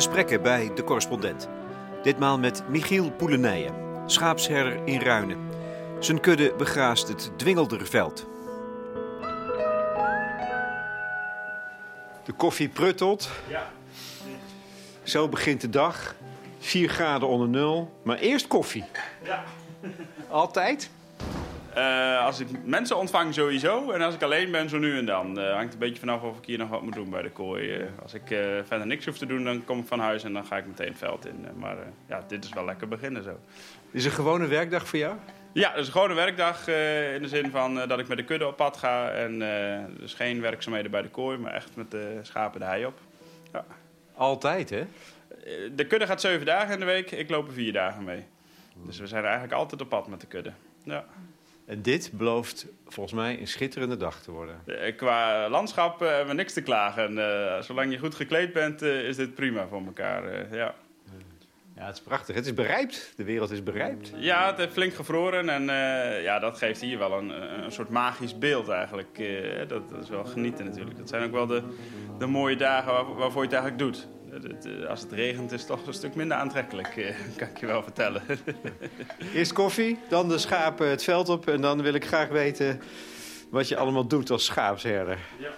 Gesprekken bij de correspondent. Ditmaal met Michiel Poelenijen, schaapsherder in Ruinen. Zijn kudde begraast het Dwingelderveld. De koffie pruttelt. Ja. Zo begint de dag. 4 graden onder nul. Maar eerst koffie. Ja. Altijd? Eh, als ik mensen ontvang sowieso. En als ik alleen ben, zo nu en dan. Uh, hangt een beetje vanaf of ik hier nog wat moet doen bij de kooi. Uh, als ik verder niks hoef te doen, dan kom ik van huis en dan ga ik meteen het veld in. maar ja, dit is wel lekker beginnen zo. Is een gewone werkdag voor jou? Ja, is gewoon een werkdag in de zin van dat ik met de kudde op pad ga. En dus geen werkzaamheden bij de kooi, maar echt met de schapen de hei op. Ja. Altijd, hè? De kudde gaat zeven dagen in de week, ik loop er vier dagen mee. Dus we zijn eigenlijk altijd op pad met de kudde. Ja. En dit belooft volgens mij een schitterende dag te worden. Eh, qua landschap uh, hebben we niks te klagen. Uh, zolang je goed gekleed bent, is dit prima voor elkaar. ja. Ja, het is prachtig. Het is berijpt. De wereld is berijpt. Ja, het heeft flink gevroren. En ja, dat geeft hier wel een, een soort magisch beeld eigenlijk. dat, dat, is wel genieten natuurlijk. Dat zijn ook wel de, de mooie dagen waar, waarvoor je het eigenlijk doet. Eh, als het regent is het toch een stuk minder aantrekkelijk, eh, kan ik je wel vertellen. Eerst koffie, dan de schapen het veld op. En dan wil ik graag weten wat je allemaal doet als schaapsherder. Ja,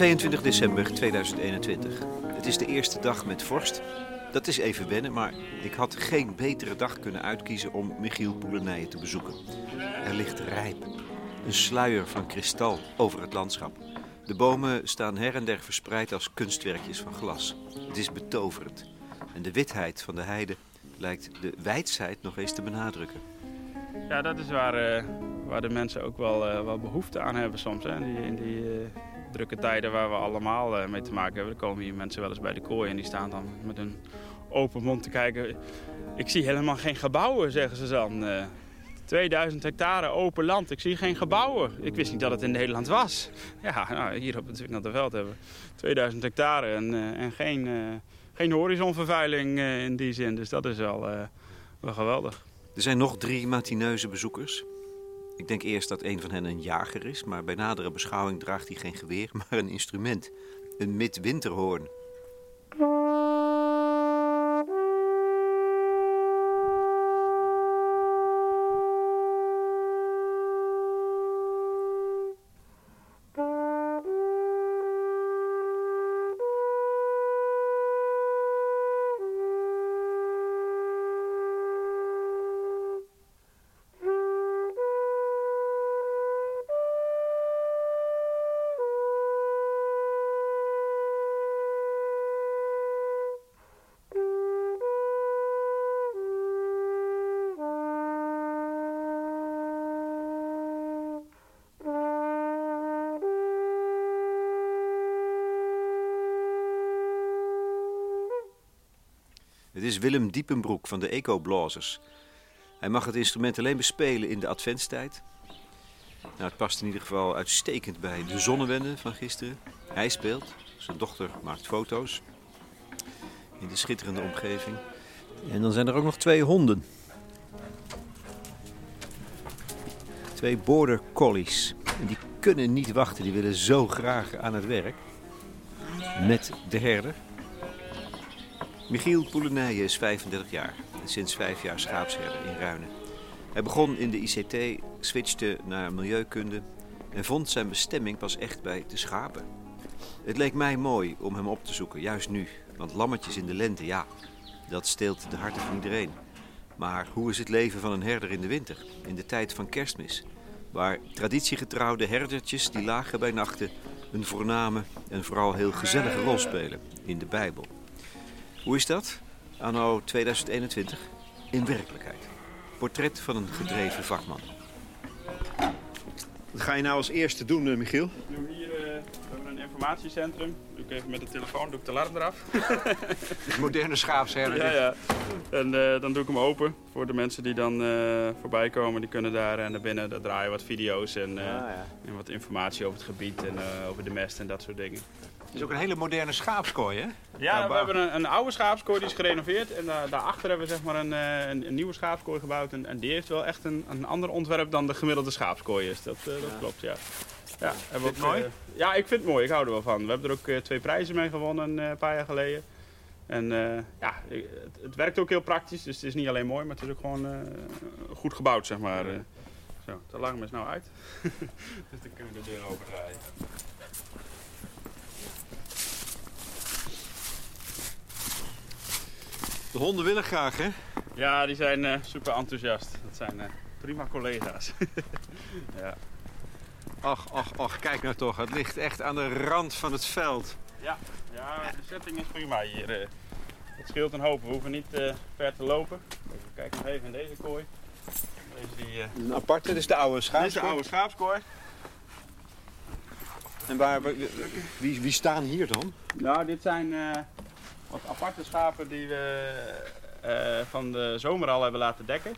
22 december 2021. Het is de eerste dag met vorst. Dat is even wennen, maar ik had geen betere dag kunnen uitkiezen om Michiel Poelenijen te bezoeken. Er ligt rijp. Een sluier van kristal over het landschap. De bomen staan her en der verspreid als kunstwerkjes van glas. Het is betoverend. En de witheid van de heide lijkt de wijdsheid nog eens te benadrukken. Ja, dat is waar, uh, waar de mensen ook wel, uh, wel behoefte aan hebben soms. Hè? Die, die, uh, drukke tijden waar we allemaal uh, mee te maken hebben. Er komen hier mensen wel eens bij de kooi en die staan dan met een open mond te kijken. Ik zie helemaal geen gebouwen, zeggen ze dan. Uh, 2000 hectare open land, ik zie geen gebouwen. Ik wist niet dat het in Nederland was. Ja, nou, hier op het veld hebben we 2000 hectare en, uh, en geen, geen horizonvervuiling in die zin. Dus dat is wel, wel geweldig. Er zijn nog drie matineuze bezoekers. Ik denk eerst dat een van hen een jager is, maar bij nadere beschouwing draagt hij geen geweer, maar een instrument. Een midwinterhoorn. Is Willem Diepenbroek van de Eco Blazers. Hij mag het instrument alleen bespelen in de adventstijd. Nou, het past in ieder geval uitstekend bij de zonnewende van gisteren. Hij speelt, zijn dochter maakt foto's in de schitterende omgeving. En dan zijn er ook nog twee honden. Twee border collies. En die kunnen niet wachten, die willen zo graag aan het werk. Met de herder. Michiel Poelenijen is 35 jaar en sinds vijf jaar schaapsherder in Ruinen. Hij begon in de ICT, switchte naar milieukunde en vond zijn bestemming pas echt bij de schapen. Het leek mij mooi om hem op te zoeken, juist nu. Want lammetjes in de lente, ja, dat steelt de harten van iedereen. Maar hoe is het leven van een herder in de winter, in de tijd van kerstmis? Waar traditiegetrouwde herdertjes die lagen bij nachten een voorname en vooral heel gezellige rol spelen in de Bijbel. Hoe is dat? Anno 2021 in werkelijkheid. Portret van een gedreven vakman. Wat ga je nou als eerste doen, eh, Michiel? Ik doe hier uh, we hebben een informatiecentrum. Doe ik even met de telefoon, doe ik de alarm eraf. Moderne schaapsherder. Ja, ja. En eh, dan doe ik hem open voor de mensen die dan eh, voorbij komen. Die kunnen daar eh, naar binnen. Daar draaien wat video's en, eh, Ah, ja. en wat informatie over het gebied en eh, over de mest en dat soort dingen. Het is ook een hele moderne schaapskooi, hè? Ja, Nou, we hebben een, een oude schaapskooi die is gerenoveerd. En daar daarachter hebben we zeg maar een, eh, een, een nieuwe schaapskooi gebouwd. En, en die heeft wel echt een, een ander ontwerp dan de gemiddelde schaapskooi is. Dat, eh, dat klopt, ja. ja Vind je het mooi? eh, ja, ik vind het mooi. Ik hou er wel van. We hebben er ook eh, twee prijzen mee gewonnen eh, een paar jaar geleden. En eh, ja, het, het werkt ook heel praktisch. Dus het is niet alleen mooi, maar het is ook gewoon eh, goed gebouwd, zeg maar. eh. Zo, de alarm is nou uit. dus dan kunnen we de deur overdraaien. De honden willen graag, hè? Ja, die zijn eh, super enthousiast. Dat zijn eh, prima collega's. ja. Ach, ach, ach, kijk nou toch. Het ligt echt aan de rand van het veld. Ja, ja, de setting is prima hier. eh. Het scheelt een hoop. We hoeven niet eh, ver te lopen. Even kijken nog even in deze kooi. Deze die, eh, Een aparte, dit is de oude dit is de schaapskooi. oude schaapskooi. En waar, wie, wie staan hier dan? Nou, dit zijn eh, wat aparte schapen die we eh, van de zomer al hebben laten dekken.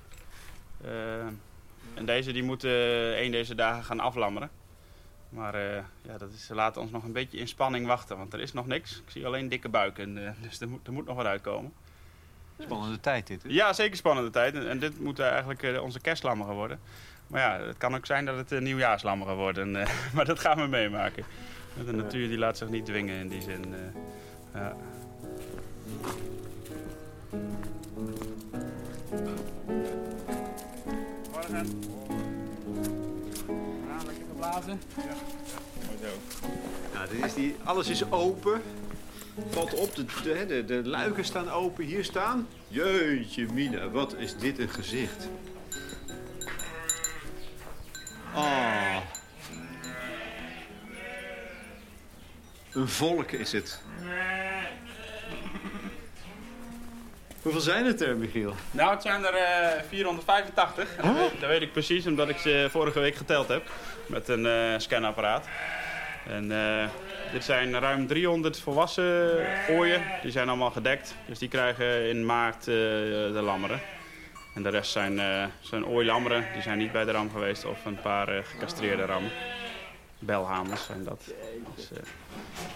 Eh, en deze die moeten een deze dagen gaan aflammeren. Maar eh, ja, dat is, ze laten ons nog een beetje in spanning wachten, want er is nog niks. Ik zie alleen dikke buiken, dus er moet, er moet nog wat uitkomen. Spannende tijd dit, hè? Ja, zeker spannende tijd. En, en dit moet eigenlijk onze kerstlammeren worden. Maar ja, het kan ook zijn dat het uh, nieuwjaarslammeren worden. eh, maar dat gaan we meemaken. De natuur die laat zich niet dwingen in die zin. ja. Morgen. Ja, lekker geblazen. Ja. Mooi zo. Nou, dit is die, alles is open. Valt op, de, de, de, de luiken staan open. Hier staan. Jeetje mina, wat is dit een gezicht. Oh. Een volk is het. Hoeveel zijn het er, Michiel? Nou, het zijn er eh, 485. En dat, weet, dat weet ik precies, omdat ik ze vorige week geteld heb. Met een eh, scanapparaat. En eh, dit zijn ruim 300 volwassen ooien. Die zijn allemaal gedekt. Dus die krijgen in maart eh, de lammeren. En de rest zijn, eh zijn ooilammeren. Die zijn niet bij de ram geweest. Of een paar eh, gecastreerde rammen. Belhamers zijn dat. Dus, eh,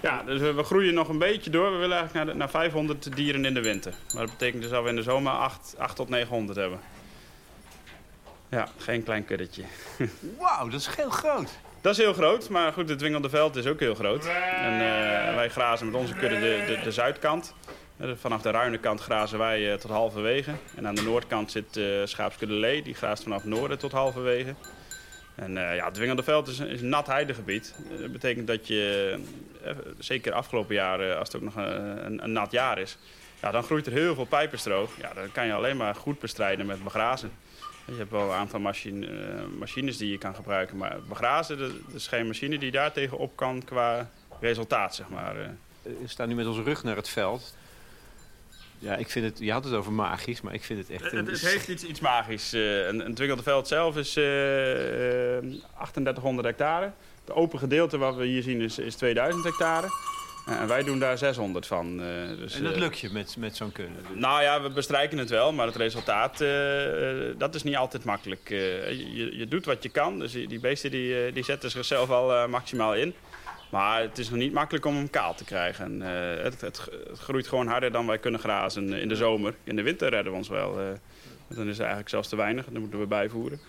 ja, dus we, groeien nog een beetje door. We willen eigenlijk naar, de- naar 500 dieren in de winter. Maar dat betekent dus dat we in de zomer 8, 8 tot 900 hebben. Ja, geen klein kuddetje. Wauw, dat is heel groot. Dat is heel groot, maar goed, het Dwingelde Veld is ook heel groot. En eh, wij grazen met onze kudde de, de, de zuidkant. Eh, Vanaf de ruine kant grazen wij eh, tot halverwege. En aan de noordkant zit eh schaapskudde Lee, die graast vanaf noorden tot halverwege. En eh, ja, het Dwingelde Veld is, is een nat heidegebied. Eh, Dat betekent dat je, eh, zeker afgelopen jaren, als het ook nog een, een, nat jaar is... Ja, dan groeit er heel veel pijpenstro. Ja, dan kan je alleen maar goed bestrijden met begrazen. Je hebt wel een aantal machine, machines die je kan gebruiken, maar begrazen, dat is geen machine die daar tegenop kan qua resultaat, zeg maar. We staan nu met onze rug naar het veld. Ja, ik vind het, je had het over magisch, maar ik vind het echt... Het, een- het heeft iets, iets magisch. eh, een, een Dwingelde Veld zelf is eh, 3800 hectare. Het open gedeelte wat we hier zien is, is 2000 hectare. En wij doen daar 600 van. dus, En dat lukt je met, met zo'n kunde. Nou ja, we bestrijken het wel, maar het resultaat, dat is niet altijd makkelijk. Je, je doet wat je kan, dus die beesten die, die zetten zichzelf al maximaal in. Maar het is nog niet makkelijk om hem kaal te krijgen. Eh, het, het, het groeit gewoon harder dan wij kunnen grazen in de zomer. In de winter redden we ons wel. eh, dan is het eigenlijk zelfs te weinig, dan moeten we bijvoeren.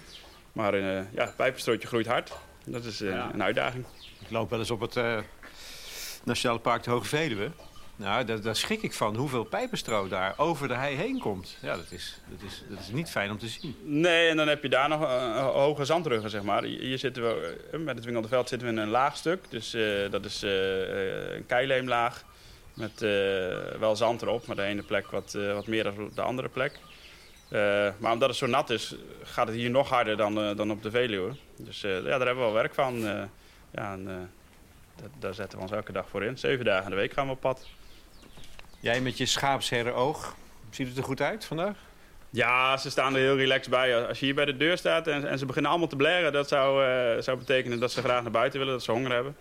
Maar eh, ja, het pijpenstrootje groeit hard. Dat is eh, Ja. een uitdaging. Ik loop wel eens op het eh, Nationaal Park de Hoge Veluwe. Nou, daar, daar schrik ik van hoeveel pijpenstro daar over de hei heen komt. Ja, dat is, dat, is, dat is niet fijn om te zien. Nee, en dan heb je daar nog eh, hoge zandruggen, zeg maar. Hier zitten we, eh, met het Wingelde Veld zitten we in een laag stuk. Dus eh, dat is eh, eh, een keileemlaag met eh, wel zand erop. Maar de ene plek wat, eh, wat meer dan de andere plek. Eh, maar omdat het zo nat is, gaat het hier nog harder dan, eh, dan op de Veluwe. Dus eh, ja, daar hebben we wel werk van. eh. ja, eh, daar zetten we ons elke dag voor in. Zeven dagen in de week gaan we op pad. Jij met je schaapsherrenoog, ziet het er goed uit vandaag? Ja, ze staan er heel relaxed bij. Als je hier bij de deur staat en, en ze beginnen allemaal te blaren, dat zou, eh, zou betekenen dat ze graag naar buiten willen, dat ze honger hebben.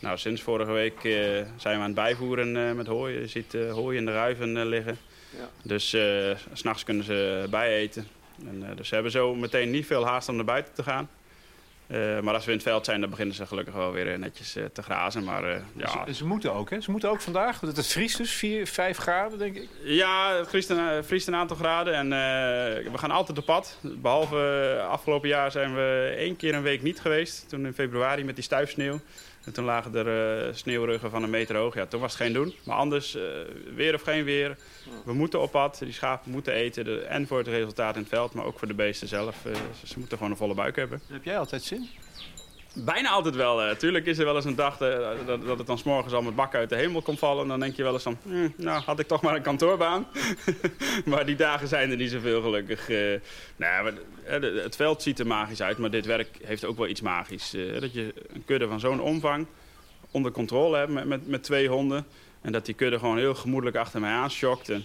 Nou, sinds vorige week eh, zijn we aan het bijvoeren eh, met hooi. Je ziet uh, hooi in de ruiven liggen. Ja. Dus s s'nachts kunnen ze bijeten. En, dus ze hebben zo meteen niet veel haast om naar buiten te gaan. Uh, maar als we in het veld zijn, dan beginnen ze gelukkig wel weer netjes uh, te grazen. Maar, uh, ja. Ze, ze, moeten ook, hè? Ze moeten ook vandaag, want het vriest dus 4, 5 graden, denk ik. Ja, het vriest een, vriest een aantal graden en we gaan altijd op pad. Behalve afgelopen jaar zijn we één keer een week niet geweest. Toen in februari met die stuifsneeuw. En toen lagen er uh, sneeuwruggen van een meter hoog. Ja, toen was het geen doen. Maar anders, uh, weer of geen weer. We moeten op pad. Die schapen moeten eten. De, en voor het resultaat in het veld, maar ook voor de beesten zelf. Uh, ze moeten gewoon een volle buik hebben. Heb jij altijd zin? Bijna altijd wel. Tuurlijk is er wel eens een dag dat, dat het dan s'morgens al met bakken uit de hemel komt vallen. En dan denk je wel eens van, hm, nou had ik toch maar een kantoorbaan. maar die dagen zijn er niet zoveel gelukkig. nou, het veld ziet er magisch uit, maar dit werk heeft ook wel iets magisch. dat je een kudde van zo'n omvang onder controle hebt met, met, twee honden. En dat die kudde gewoon heel gemoedelijk achter mij aanschokt. En,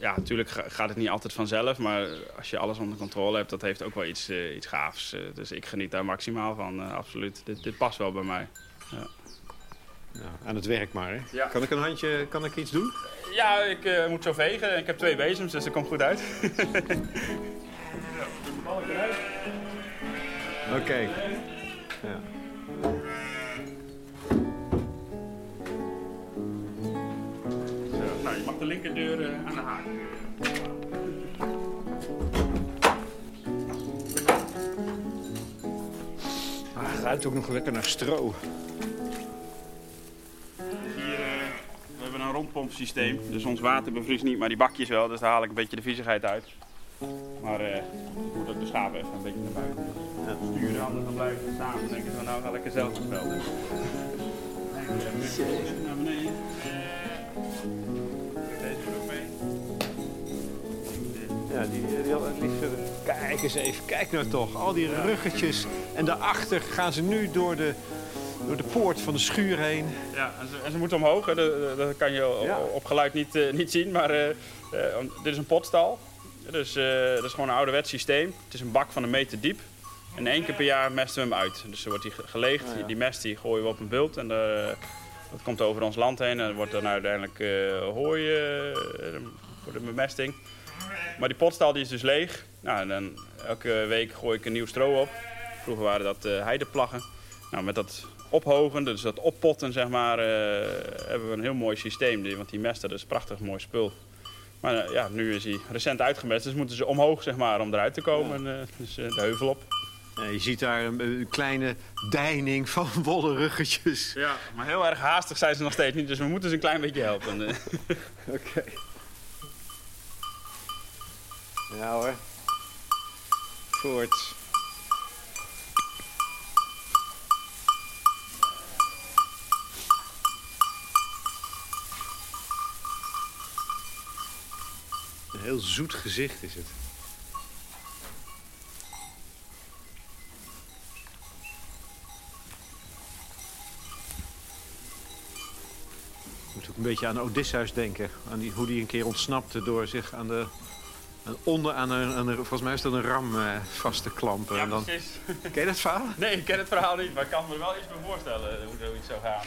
ja, natuurlijk gaat het niet altijd vanzelf, maar als je alles onder controle hebt, dat heeft ook wel iets, uh, iets gaafs. Uh, dus ik geniet daar maximaal van, absoluut. Dit, dit, past wel bij mij. Ja. Nou, aan het werk maar, hè? Ja. Kan ik een handje, kan ik iets doen? Ja, ik moet zo vegen. Ik heb twee bezems, dus dat komt goed uit. Oké. Okay. Ja. De linkerdeur uh, aan de haak. Ah, het ruikt ook nog lekker naar stro. Hier, uh, we hebben een rondpompsysteem. Dus ons water bevriest niet, maar die bakjes wel. Dus daar haal ik een beetje de viezigheid uit. Maar uh, ik moet ook de schapen even een beetje naar buiten. Ja. Sturen, anders dan blijven we samen. Dan denken ze, nou ga ik er zelf op veld. Naar beneden. Ja, die, die. Kijk eens even, kijk nou toch. Al die ruggetjes. En daarachter gaan ze nu door de, door de poort van de schuur heen. Ja, en ze, en ze moeten omhoog. Dat, dat, kan je ja. op geluid niet, uh, niet zien. Maar uh, uh, dit is een potstal. Dus dat is gewoon een ouderwets systeem. Het is een bak van een meter diep. En één keer per jaar mesten we hem uit. Dus er wordt die geleegd. Ja. Die mest die gooien we op een bult. En dat komt over ons land heen. En wordt dan uiteindelijk hooi voor de bemesting. Maar die potstal die is dus leeg. Nou, en dan elke week gooi ik een nieuw stro op. Vroeger waren dat uh, heideplaggen. Nou, met dat ophogen, dus dat oppotten, zeg maar, uh, hebben we een heel mooi systeem. Want die mesten, dat is een prachtig mooi spul. Maar uh, ja, nu is hij recent uitgemest, dus moeten ze omhoog, zeg maar, om eruit te komen. Ja. Dus de heuvel op. Ja, je ziet daar een, een, kleine deining van wollen ruggetjes. Ja, maar heel erg haastig zijn ze nog steeds niet, dus we moeten ze een klein beetje helpen. Oké. Okay. Ja hoor. Voort. Een heel zoet gezicht is het. moet ook een beetje aan Odysseus denken. Aan die, hoe die een keer ontsnapte door zich aan de onder aan een, aan een, volgens mij is dat een ram uh, vast te klampen. Ja, en dan... precies. Ken je dat verhaal? Nee, ik ken het verhaal niet, maar ik kan me er wel iets bij voorstellen hoe zoiets zou gaan.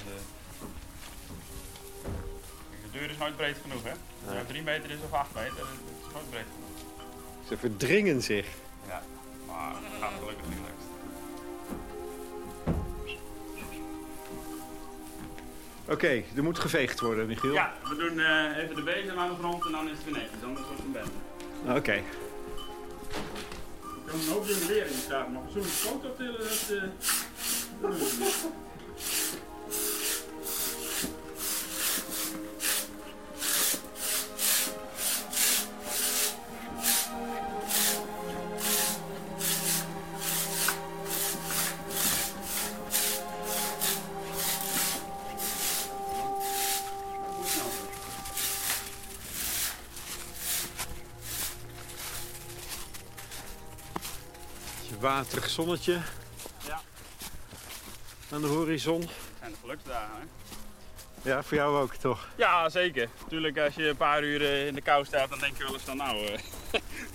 De deur is nooit breed genoeg, hè? Ja, drie meter is of acht meter, dat is nooit breed genoeg. Ze verdringen zich. Ja, maar het gaat gelukkig niet lukt. Oké, okay, er moet geveegd worden, Michiel. Ja, we doen uh, even de bezem aan de grond en dan is het weer netjes. Anders wordt het een bende. Oké. Okay. Een hoop leren in staan, maar zo'n foto tillen, dat... waterig zonnetje. Ja. Aan de horizon. En de geluksdagen, hè? Ja, voor jou ook, toch? Ja, zeker. Natuurlijk, als je een paar uur in de kou staat, dan denk je wel eens van, nou, het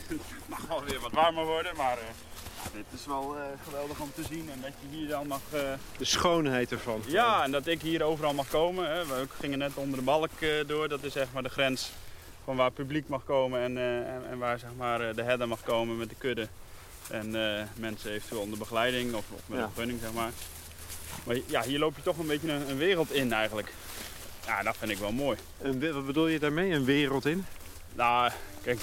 mag wel weer wat warmer worden. Maar uh, dit is wel eh, geweldig om te zien en dat je hier dan mag... eh, De schoonheid ervan. Ja, en dat ik hier overal mag komen. Hè. We gingen net onder de balk eh, door. Dat is zeg maar de grens van waar publiek mag komen en, eh, en, en waar zeg maar, eh, de herder mag komen met de kudde. En eh, mensen eventueel onder begeleiding of, of met Ja. een gunning, zeg maar. Maar ja, hier loop je toch een beetje een, een wereld in eigenlijk. Ja, dat vind ik wel mooi. En wat bedoel je daarmee? Een wereld in? Nou, kijk,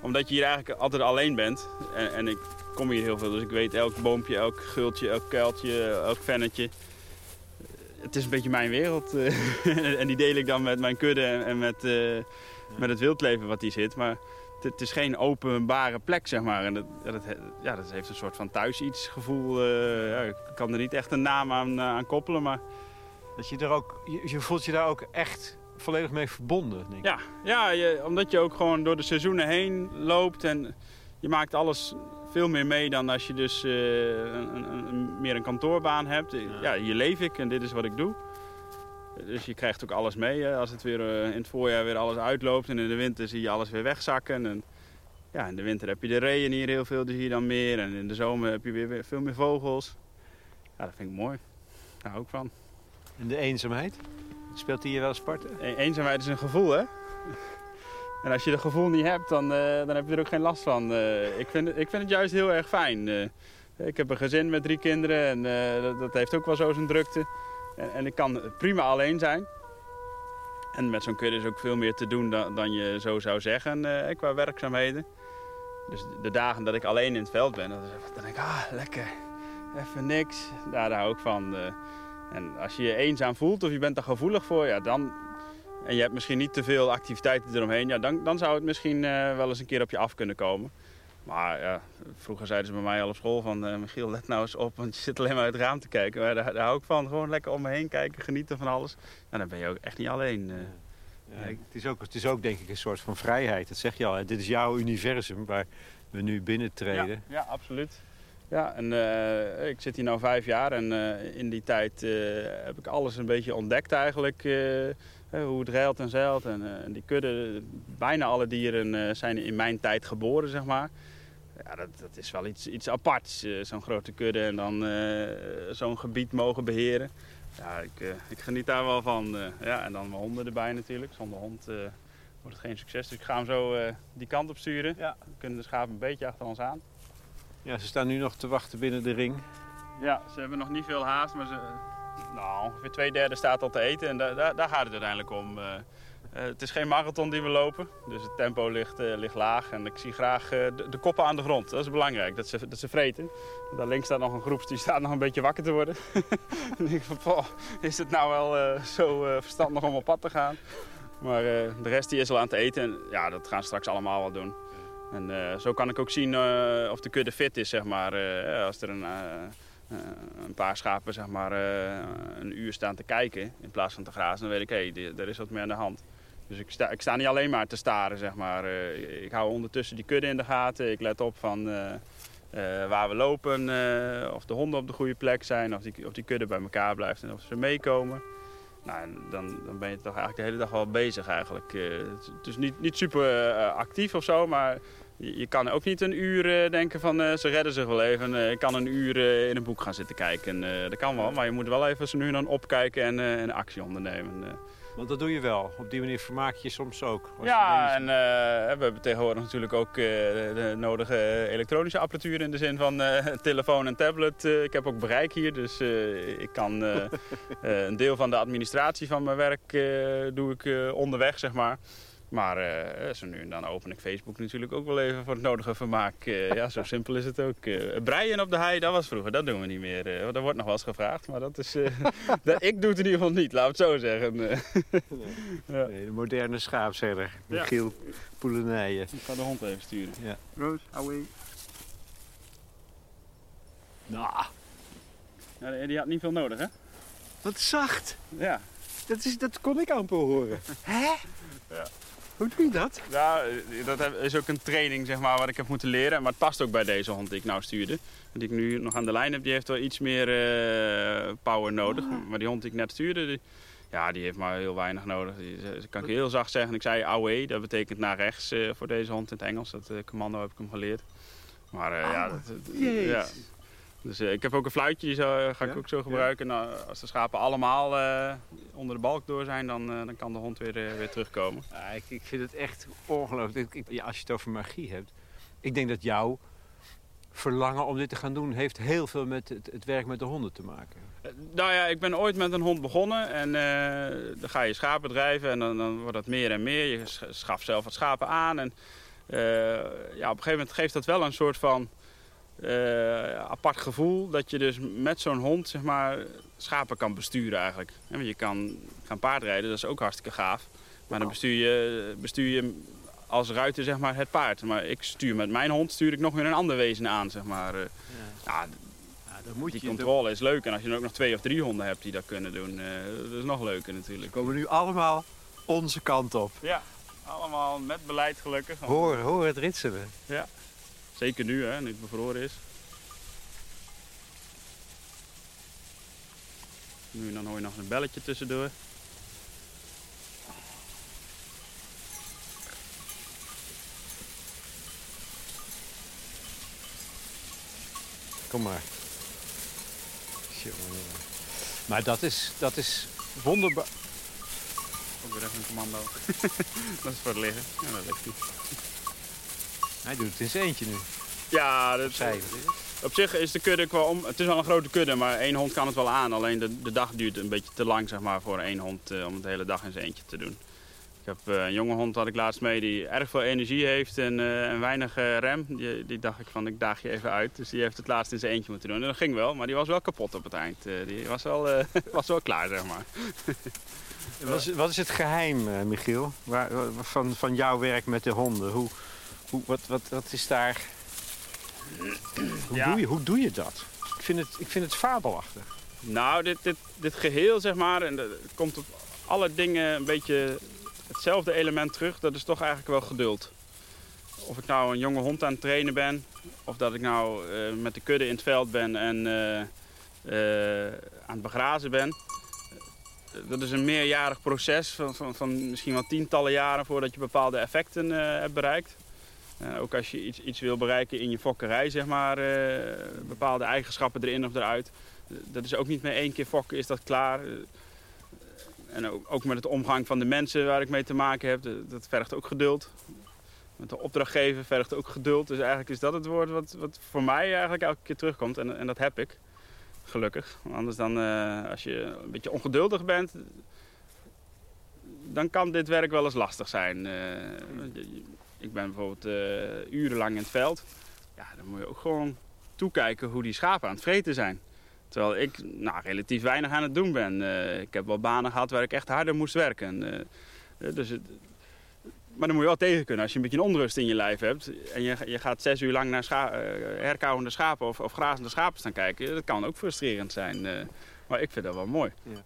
omdat je hier eigenlijk altijd alleen bent. En, en ik kom hier heel veel, dus ik weet elk boompje, elk gultje, elk kuiltje, elk vennetje. Het is een beetje mijn wereld. eh, en die deel ik dan met mijn kudde en, en met, eh, met het wildleven wat hier zit. Maar het, is geen openbare plek, zeg maar. En dat, ja, dat, ja, dat heeft een soort van thuis iets gevoel. eh, ja, ik kan er niet echt een naam aan, eh, aan koppelen, maar... Dat je, er ook, je, je voelt je daar ook echt volledig mee verbonden, denk ik. Ja, ja je, omdat je ook gewoon door de seizoenen heen loopt en je maakt alles veel meer mee dan als je dus eh, een, een, een- meer een kantoorbaan hebt. Ja. hier leef ik en dit is wat ik doe. Dus je krijgt ook alles mee. Hè. Als het weer eh, in het voorjaar weer alles uitloopt en in de winter zie je alles weer wegzakken. En, ja, in de winter heb je de reeën hier heel veel, die zie je dan meer. En in de zomer heb je weer, veel meer vogels. Ja, dat vind ik mooi. Daar hou ik van. En de eenzaamheid? Speelt die hier wel Sparta? E- Eenzaamheid is een gevoel, hè? En als je dat gevoel niet hebt, dan, eh, dan heb je er ook geen last van. Eh, ik, vind het, ik vind het juist heel erg fijn. Ik heb een gezin met drie kinderen en dat, dat heeft ook wel zo zijn drukte. En, en ik kan prima alleen zijn. En met zo'n kudde is ook veel meer te doen dan, dan je zo zou zeggen eh, qua werkzaamheden. Dus de dagen dat ik alleen in het veld ben, dan, denk ik, ah, lekker, even niks. Daar, daar hou ik van. eh. En als je je eenzaam voelt of je bent er gevoelig voor, ja, dan, en je hebt misschien niet te veel activiteiten eromheen, ja, dan, dan zou het misschien eh, wel eens een keer op je af kunnen komen. Maar ja, vroeger zeiden ze bij mij al op school van, eh, Michiel, let nou eens op, want je zit alleen maar uit het raam te kijken. Maar daar, daar hou ik van, gewoon lekker om me heen kijken, genieten van alles. En dan ben je ook echt niet alleen. eh. Ja, het, is ook, het is ook denk ik een soort van vrijheid. Dat zeg je al. Hè? Dit is jouw universum waar we nu binnentreden. Ja, ja, absoluut. Ja, en eh, ik zit hier nu vijf jaar en in die tijd heb ik alles een beetje ontdekt eigenlijk. Hoe het reilt en zeilt. En, eh, en die kudde, bijna alle dieren eh, zijn in mijn tijd geboren, zeg maar. Ja, dat, dat is wel iets, iets aparts, eh, zo'n grote kudde en dan zo'n gebied mogen beheren. Ja, ik, ik geniet daar wel van. ja, en dan mijn honden erbij natuurlijk. Zonder hond wordt het geen succes. Dus ik ga hem zo die kant op sturen. Ja. Dan kunnen de schapen een beetje achter ons aan. Ja, ze staan nu nog te wachten binnen de ring. Ja, ze hebben nog niet veel haast, maar ze, nou, ongeveer twee derde staat al te eten en daar, daar, daar gaat het uiteindelijk om. Eh, eh, het is geen marathon die we lopen, dus het tempo ligt, eh, ligt laag en ik zie graag de, de koppen aan de grond. Dat is belangrijk, dat ze, dat ze vreten. Daar links staat nog een groep die staat nog een beetje wakker te worden. en ik van, "Poh, is het nou wel zo verstandig om op pad te gaan? Maar de rest die is al aan het eten en ja, dat gaan ze straks allemaal wel doen. En zo kan ik ook zien of de kudde fit is, zeg maar. als er een, een paar schapen zeg maar, eh, een uur staan te kijken in plaats van te grazen, dan weet ik, hé, hey, er is wat meer aan de hand. Dus ik sta, ik sta niet alleen maar te staren, zeg maar. Eh, ik hou ondertussen die kudde in de gaten. Ik let op van eh, eh, waar we lopen, eh, of de honden op de goede plek zijn, of die, of die kudde bij elkaar blijft en of ze meekomen. Nou, dan, dan ben je toch eigenlijk de hele dag wel bezig eigenlijk. Eh, het is- niet, niet super eh, actief of zo, maar je, kan ook niet een uur eh, denken van eh, ze redden zich wel even. Eh, ik kan een uur in een boek gaan zitten kijken. Dat kan wel, maar je moet wel even zo nu en dan opkijken en en actie ondernemen. Want dat doe je wel. Op die manier vermaak je je soms ook. Je Ja, en we hebben tegenwoordig natuurlijk ook de nodige elektronische apparatuur in de zin van telefoon en tablet. Ik heb ook bereik hier, dus ik kan een deel van de administratie van mijn werk doe ik onderweg, zeg maar. Maar eh, zo nu en dan open ik Facebook natuurlijk ook wel even voor het nodige vermaak. Eh, ja, zo simpel is het ook. Eh, breien op de hei, dat was vroeger, dat doen we niet meer. Eh, dat wordt nog wel eens gevraagd, maar dat is, eh, dat, ik doe het in ieder geval niet, laat het zo zeggen. Eh, ja. Nee, de moderne schaapsherder. Ja. Michiel Poelenijen. Ik ga de hond even sturen. Ja. Roos, away. Nou, Ja, die- die had niet veel nodig, hè? wat zacht. Ja. Dat, is, dat kon ik amper horen. Hè? Ja. Hoe doe je dat? Ja, eh, dat is ook een training, zeg maar, wat ik heb moeten leren. Maar het past ook bij deze hond die ik nou stuurde. Die ik nu nog aan de lijn heb, die heeft wel iets meer eh, power nodig. Maar die hond die ik net stuurde, die, ja, die heeft maar heel weinig nodig. Die, dat kan ik heel zacht zeggen. Ik zei away, dat betekent naar rechts eh, voor deze hond in het Engels. Dat eh, commando heb ik hem geleerd. Maar eh, ja, dat, ja. Dus eh, ik heb ook een fluitje, die zo, ga ik Ja? ook zo gebruiken. Nou, als de schapen allemaal eh, onder de balk door zijn, dan, eh, dan kan de hond weer, weer terugkomen. Ja, ik, ik vind het echt ongelooflijk. Ik, ja, als je het over magie hebt. Ik denk dat jouw verlangen om dit te gaan doen... heeft heel veel met het, het werk met de honden te maken. Nou ja, ik ben ooit met een hond begonnen en dan ga je schapen drijven en dan, dan wordt dat meer en meer. Je sch- schaft zelf wat schapen aan en ja, op een gegeven moment geeft dat wel een soort van eh, apart gevoel dat je dus met zo'n hond zeg maar schapen kan besturen eigenlijk. Ja, want je kan gaan paardrijden, dat is ook hartstikke gaaf. Maar dan bestuur je, bestuur je als ruiter zeg maar het paard. Maar ik stuur met mijn hond stuur ik nog weer een ander wezen aan zeg maar. Eh, Ja, Ja, dan moet die je controle is leuk. En als je dan ook nog twee of drie honden hebt die dat kunnen doen, eh, dat is nog leuker natuurlijk. komen nu allemaal onze kant op. Ja, allemaal met beleid gelukkig. Hoor, hoor het ritselen. Zeker nu, hè, nu het bevroren is. Nu en dan hoor je nog een belletje tussendoor. Kom maar. Maar dat is, dat is wonderbaar. Ook weer even een commando. dat is voor het liggen. Ja, dat ligt. Hij doet het in zijn eentje nu. Ja, dat, Zij. op zich is de kudde qua om. Het is wel een grote kudde, maar één hond kan het wel aan. Alleen de, de dag duurt een beetje te lang zeg maar, voor één hond eh, om het de hele dag in zijn eentje te doen. Ik heb eh, een jonge hond had ik laatst mee die erg veel energie heeft en, eh, en weinig rem. Die, die dacht ik van ik daag je even uit. Dus die heeft het laatst in zijn eentje moeten doen. En dat ging wel, maar die was wel kapot op het eind. Die was wel, was wel klaar zeg maar. Wat is, wat is het geheim, eh, Michiel, waar, wa- van, van jouw werk met de honden? Hoe, hoe, wat, wat, wat is daar... Hoe, Ja. doe je, hoe doe je dat? Ik vind het, ik vind het fabelachtig. Nou, dit, dit, dit geheel, zeg maar, en dat- het komt op alle dingen een beetje hetzelfde element terug. Dat is toch eigenlijk wel geduld. Of ik nou een jonge hond aan het trainen ben, of dat ik nou eh, met de kudde in het veld ben en eh, eh, aan het begrazen ben. Dat is een meerjarig proces van, van, van misschien wel tientallen jaren voordat je bepaalde effecten eh, hebt bereikt. Eh, ook als je iets, iets wil bereiken in je fokkerij, zeg maar, eh, bepaalde eigenschappen erin of eruit dat is ook niet meer één keer fokken, is dat klaar. Eh, En ook, ook met het omgang van de mensen waar ik mee te maken heb, dat- vergt ook geduld. Met de opdrachtgever vergt ook geduld. Dus eigenlijk is dat het woord wat, wat voor mij eigenlijk elke keer terugkomt. En, en dat heb ik, gelukkig. Anders dan, als je een beetje ongeduldig bent, dan kan dit werk wel eens lastig zijn. Je- ik ben bijvoorbeeld eh, urenlang in het veld. Ja, dan moet je ook gewoon toekijken hoe die schapen aan het vreten zijn. Terwijl ik nou, relatief weinig aan het doen ben. Eh, ik heb wel banen gehad waar ik echt harder moest werken. Eh, dus het, maar dan moet je wel tegen kunnen. Als je een beetje een onrust in je lijf hebt en je, je gaat zes uur lang naar scha herkauwende schapen of, of grazende schapen staan kijken, dat kan ook frustrerend zijn. maar ik vind dat wel mooi. Ja.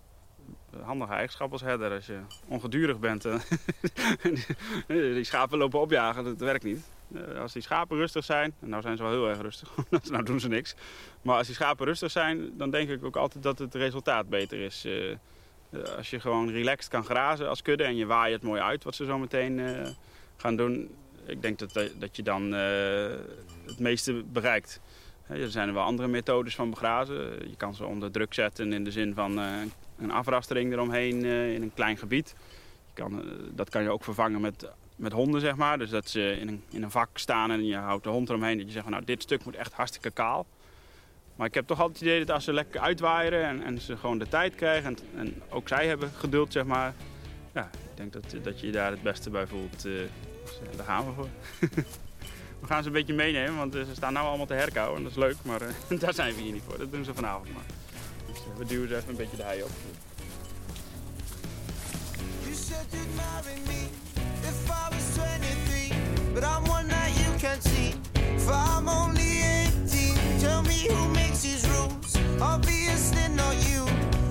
Handige eigenschap als herder als je ongedurig bent. eh, die schapen lopen opjagen, dat werkt niet. Eh, als die schapen rustig zijn, en nou zijn ze wel heel erg rustig, nou doen ze niks. Maar als die schapen rustig zijn, dan denk ik ook altijd dat het resultaat beter is. Eh, als je gewoon relaxed kan grazen als kudde en je waait het mooi uit wat ze zo meteen gaan doen. Ik denk dat, dat je dan het meeste bereikt. Er zijn wel andere methodes van begrazen. Je kan ze onder druk zetten in de zin van een afrastering eromheen eh, in een klein gebied. Je kan, eh, dat kan je ook vervangen met, met honden, zeg maar. Dus dat ze in een, in een vak staan en je houdt de hond eromheen. Dat je zegt, van, nou, dit stuk moet echt hartstikke kaal. Maar ik heb toch altijd het idee dat als ze lekker uitwaaieren en, en ze gewoon de tijd krijgen... En, ook zij hebben geduld, zeg maar. Ja, ik denk dat, dat je daar het beste bij voelt. eh, dus, daar gaan we voor. we gaan ze een beetje meenemen, want ze staan nou allemaal te herkauwen. En dat is leuk, maar daar zijn we hier niet voor. Dat doen ze vanavond maar. We duwen ze even een beetje de hei op. You said you'd marry me if I was 23, but I'm one that you can't see. If I'm only 18, tell me who makes these rules. Obviously not you.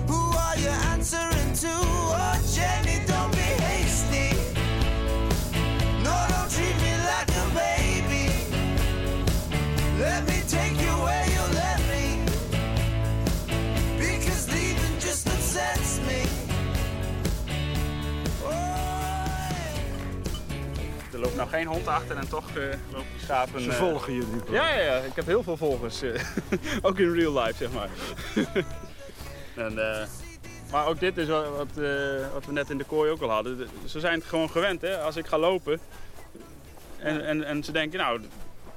Who are you answering to? Oh, Jenny, don't be er loopt nou geen hond achter en toch eh loopt die schapen... Ze eh, volgen jullie. Ja, ja, ja, ik heb heel veel volgers. eh, ook in real life, zeg maar. en, maar ook dit is wat, wat, wat we net in de kooi ook al hadden. De- Ze zijn het gewoon gewend, hè. Als ik ga lopen en, en, en ze denken, nou,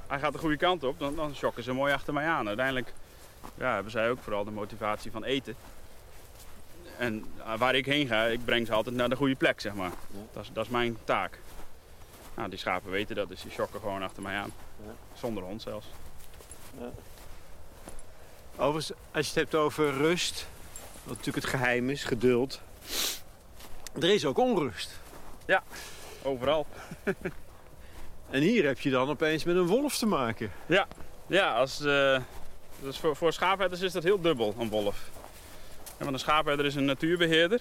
hij gaat de goede kant op, dan, dan schokken ze mooi achter mij aan. Uiteindelijk ja, hebben zij ook vooral de motivatie van eten. En waar ik heen ga, ik breng ze altijd naar de goede plek, zeg maar. Dat, is, dat is mijn taak. Nou, die schapen weten dat, dus die schokken gewoon achter mij aan. Zonder hond zelfs. Overigens, als je het hebt over rust, wat natuurlijk het geheim is, geduld. Er is ook onrust. Overal. En hier heb je dan opeens met een wolf te maken. Ja, als, eh, dus voor, voor schaapherders is dat heel dubbel, een wolf. Ja, want een schaapherder is een natuurbeheerder.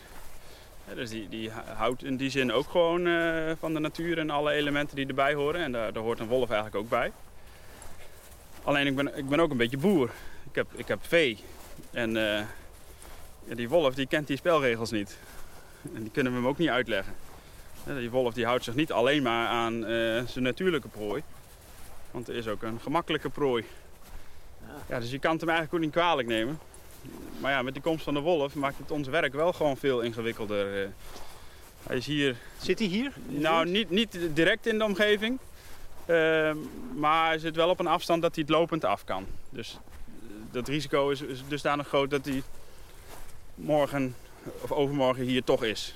Dus die, die houdt in die zin ook gewoon eh, van de natuur en alle elementen die erbij horen. En daar, daar hoort een wolf eigenlijk ook bij. Alleen ik ben, ik ben ook een beetje boer. Ik heb, ik heb vee. En eh, ja, die wolf die kent die spelregels niet. En die kunnen we hem ook niet uitleggen. Die wolf die houdt zich niet alleen maar aan eh, zijn natuurlijke prooi. Want er is ook een gemakkelijke prooi. Ja, dus je kan het hem eigenlijk ook niet kwalijk nemen. Maar ja, met de komst van de wolf maakt het ons werk wel gewoon veel ingewikkelder. eh. Hij is hier, Zit hij hier? nou niet, niet direct in de omgeving. eh, maar hij zit wel op een afstand dat hij het lopend af kan. Dus eh, dat risico is, is dusdanig groot dat hij morgen of overmorgen hier toch is.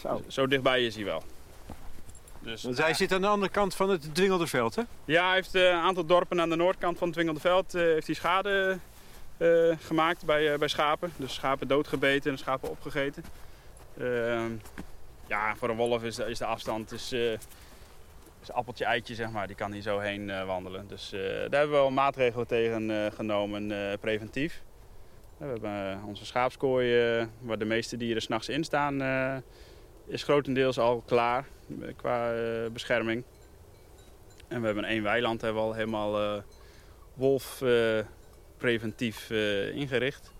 Zo. Zo dichtbij is hij wel. Dus, Want hij zit aan de andere kant van het dwingelde veld, hè? Ja, hij heeft eh, een aantal dorpen aan de noordkant van het Twingelde Veld eh, heeft hij schade gemaakt bij, eh, bij schapen. Dus schapen doodgebeten en schapen opgegeten. Ehm, ja, voor een wolf is de, is de afstand is, eh, is appeltje eitje, zeg maar. Die kan hier zo heen eh, wandelen. Dus eh, daar hebben we wel maatregelen tegen eh, genomen, eh, preventief. We hebben eh, onze schaapskooi, eh, waar de meeste dieren s'nachts in staan, eh, is grotendeels al klaar eh, qua eh, bescherming. En we hebben één weiland hebben we al helemaal eh, wolf eh, preventief eh, ingericht.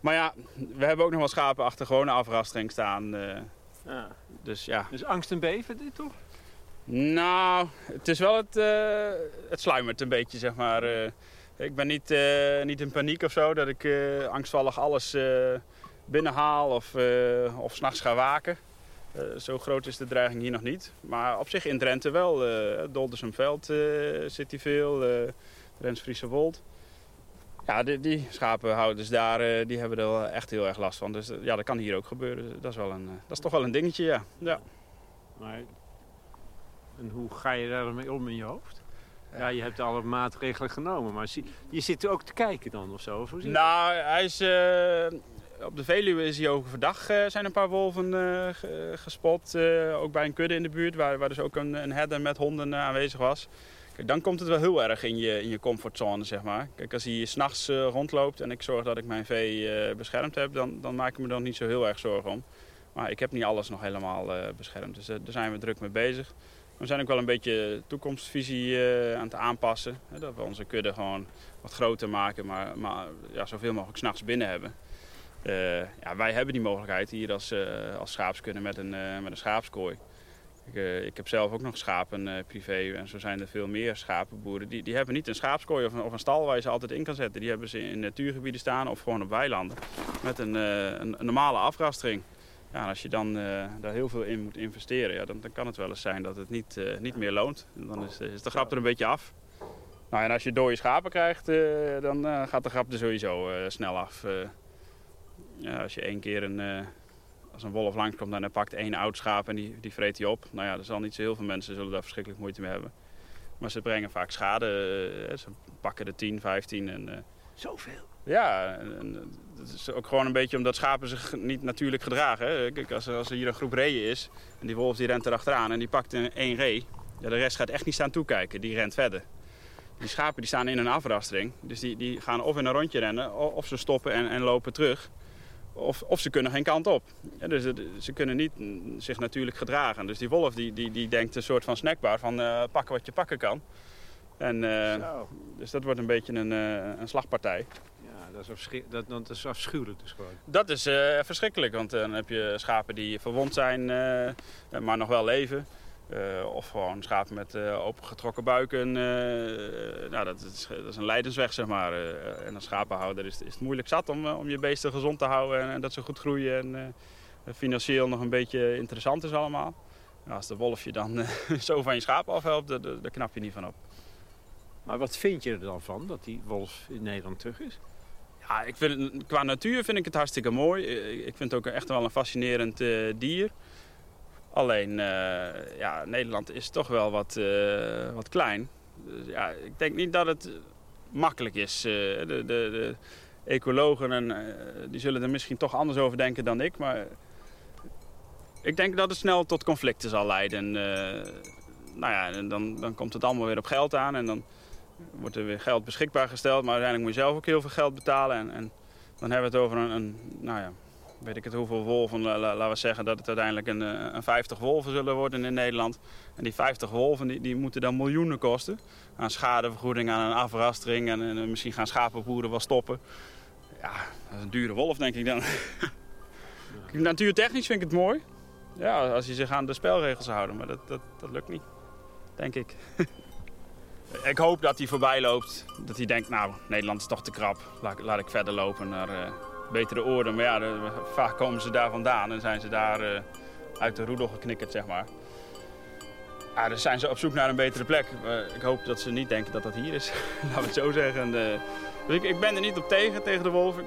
Maar ja, we hebben ook nog wel schapen achter gewone afrastering staan. eh, dus ja, Dus angst en beven, dit toch? nou, het is wel het, eh, het sluimert een beetje, zeg maar. ik ben niet, niet in paniek of zo, dat ik angstvallig alles binnenhaal of, uh, of s'nachts ga waken. Zo groot is de dreiging hier nog niet. Maar op zich in Drenthe wel. eh Doldersumveld zit hier veel, eh Rensfriese Wold. Ja, die, die schapenhouders daar, eh, die hebben er wel echt heel erg last van. Dus eh, ja, dat kan hier ook gebeuren. Dat is, wel een, eh, dat is toch wel een dingetje, ja. ja. Maar... En hoe ga je daarmee om in je hoofd? Ja, je hebt alle maatregelen genomen, maar je zit ook te kijken dan of zo? Of? Nou, hij is, eh, op de Veluwe is hij overdag eh, zijn een paar wolven eh, ge- gespot. eh, ook bij een kudde in de buurt, waar, waar dus ook een, een herder met honden eh, aanwezig was. Dan komt het wel heel erg in je, in je comfortzone, zeg maar. Kijk, als hij s'nachts nachts rondloopt en ik zorg dat ik mijn vee eh, beschermd heb, dan, dan maak ik me dan niet zo heel erg zorgen om. Maar ik heb niet alles nog helemaal eh, beschermd, dus daar zijn we druk mee bezig. We zijn ook wel een beetje toekomstvisie aan het aanpassen. Hè, dat we onze kudde gewoon wat groter maken, maar, maar ja, zoveel mogelijk s'nachts binnen hebben. Ja, wij hebben die mogelijkheid hier als, als met een, met een schaapskooi. Ik, eh, ik heb zelf ook nog schapen eh, privé en zo zijn er veel meer schapenboeren. Die, die hebben niet een schaapskooi of een, of een stal waar je ze altijd in kan zetten. Die hebben ze in natuurgebieden staan of gewoon op weilanden met een, eh, een, normale afrastering. Ja, als je dan daar heel veel in moet investeren, ja, dan, dan kan het wel eens zijn dat het niet, niet meer loont. Dan is, is de grap er een beetje af. Nou, en als je dode schapen krijgt, dan gaat de grap er sowieso snel af. Ja, als je één keer een, als een wolf langskomt en hij pakt één oud schaap en die, die vreet hij op. Nou ja, er zal niet zo heel veel mensen zullen daar verschrikkelijk moeite mee hebben. Maar ze brengen vaak schade. eh, ze pakken er 10, 15 en... eh, Zoveel. ja, en, het is ook gewoon een beetje omdat schapen zich niet natuurlijk gedragen. Hè. Kijk, als er, als er hier een groep reeën is en die wolf die rent erachteraan en die pakt een, één ree. Ja, de rest gaat echt niet staan toekijken, die rent verder. Die schapen die staan in een afrastering, dus die, die gaan of in een rondje rennen of ze stoppen en, en lopen terug. Of, of ze kunnen geen kant op. Ja, dus het- ze kunnen niet mm, zich natuurlijk gedragen. Dus die wolf die, die, die denkt een soort van snackbar van eh, pakken wat je pakken kan. En, eh, dus dat wordt een beetje een, eh, een slagpartij. Ja, dat is, dat, dat is afschuwelijk dus gewoon. Dat is eh, verschrikkelijk, want dan heb je schapen die verwond zijn, eh, maar nog wel leven. Eh, of gewoon schapen met uh, opengetrokken buiken. Uh, nou, dat, is, dat is een leidensweg, zeg maar. en als schapenhouder is, is het moeilijk zat om, om je beesten gezond te houden en, en dat ze goed groeien. En financieel nog een beetje interessant is allemaal. Nou, als de wolfje dan zo van je schapen afhelpt, daar, knap je niet van op. Maar wat vind je er dan van dat die wolf in Nederland terug is? Ja, ik vind het, qua natuur vind ik het hartstikke mooi. Ik vind het ook echt wel een fascinerend dier. Alleen, uh, ja, Nederland is toch wel wat, uh, wat klein. Dus ja, ik denk niet dat het makkelijk is. Uh, de, de, de, ecologen en, die zullen er misschien toch anders over denken dan ik. Maar ik denk dat het snel tot conflicten zal leiden. nou ja, dan, dan komt het allemaal weer op geld aan. En dan wordt er weer geld beschikbaar gesteld. Maar uiteindelijk moet je zelf ook heel veel geld betalen. En, en dan hebben we het over een, een nou ja, weet ik het hoeveel wolven, laten we zeggen dat het uiteindelijk een, eh, een 50 wolven zullen worden in Nederland. En die 50 wolven die, die moeten dan miljoenen kosten. Aan schadevergoeding, aan een afrastering en, en misschien gaan schapenboeren wel stoppen. Ja, dat is een dure wolf denk ik dan. Natuurtechnisch vind ik het mooi. Ja, als je zich aan de spelregels houden, maar dat, dat, lukt niet, denk ik. ik hoop dat hij voorbij loopt. Dat hij denkt, nou, Nederland is toch te krap. Laat, laat ik verder lopen naar, betere oorden. Maar ja, vaak komen ze daar vandaan en zijn ze daar uh, uit de roedel geknikkerd, zeg maar. Ja, dus zijn ze op zoek naar een betere plek. Uh, ik hoop dat ze niet denken dat dat hier is, laten we het zo zeggen. En, uh, dus ik, ik, ben er niet op tegen, tegen de wolf. Ik,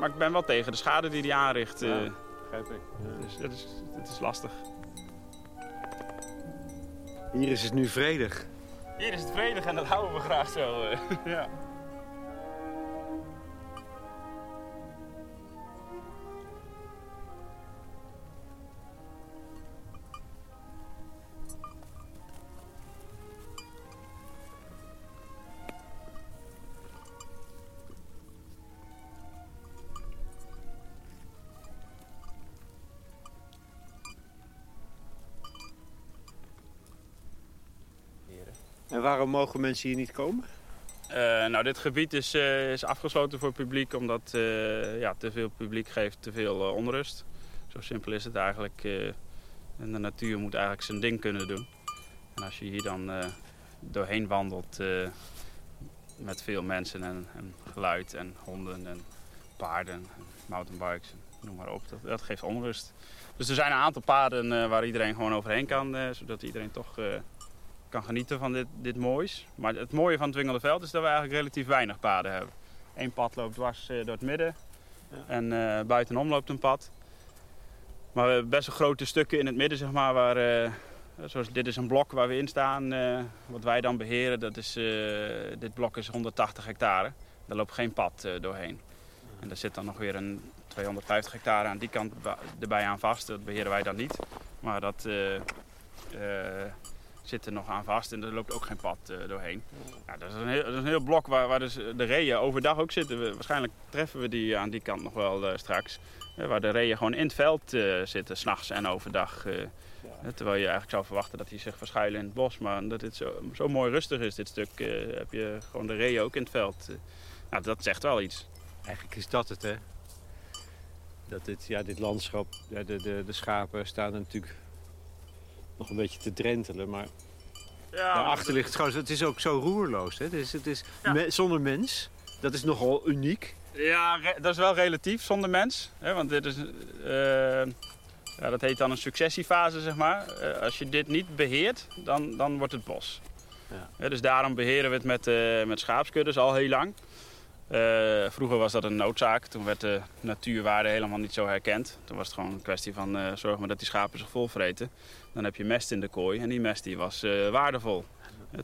maar ik ben wel tegen de schade die hij aanricht. Ja, begrijp ik. Ja. Dus het is, het is lastig. Hier is het nu vredig. Hier is het vredig en dat houden we graag zo. ja. Mogen mensen hier niet komen? Uh, nou, dit gebied is, uh, is afgesloten voor het publiek omdat uh, ja, te veel publiek geeft te veel onrust. Zo simpel is het eigenlijk. en de natuur moet eigenlijk zijn ding kunnen doen. En als je hier dan doorheen wandelt met veel mensen en, en, geluid en honden en paarden en mountainbikes, noem maar op, dat, dat, geeft onrust. Dus er zijn een aantal paden waar iedereen gewoon overheen kan, zodat iedereen toch kan genieten van dit, dit moois. Maar het mooie van het Dwingelde Veld is dat we eigenlijk relatief weinig paden hebben. Eén pad loopt dwars uh, door het midden ja. en uh, buitenom loopt een pad. Maar we hebben best wel grote stukken in het midden, zeg maar, waar, uh, zoals dit is een blok waar we in staan, wat wij dan beheren. Dat is, dit blok is 180 hectare. Daar loopt geen pad doorheen. En daar zit dan nog weer een 250 hectare aan die kant erbij aan vast. Dat beheren wij dan niet. Maar dat zit er nog aan vast en er loopt ook geen pad uh, doorheen. Ja, dat, is een heel, dat is een heel blok waar, waar dus de reeën overdag ook zitten. We, waarschijnlijk treffen we die aan die kant nog wel uh, straks. Uh, waar de reeën gewoon in het veld zitten, s'nachts en overdag. Ja. Terwijl je eigenlijk zou verwachten dat die zich verschuilen in het bos. Maar omdat dit zo, zo mooi rustig is, dit stuk, heb je gewoon de reeën ook in het veld. nou, dat zegt wel iets. Eigenlijk is dat het, hè? Dat dit, ja, dit landschap, de, de, de schapen staan er natuurlijk nog een beetje te drentelen. Maar ja, daarachter ligt het Het is ook zo roerloos. Hè? Het is, het is zonder mens. Dat is nogal uniek. Ja, dat is wel relatief zonder mens. Hè? Want dit is, uh, ja, dat heet dan een successiefase, zeg maar. Uh, als je dit niet beheert, dan, dan wordt het bos. Ja. dus daarom beheren we het met, uh, met schaapskuddes al heel lang. Uh, vroeger was dat een noodzaak. Toen werd de natuurwaarde helemaal niet zo herkend. Toen was het gewoon een kwestie van uh, zorg maar dat die schapen zich volvreten. Dan heb je mest in de kooi en die mest die was uh, waardevol.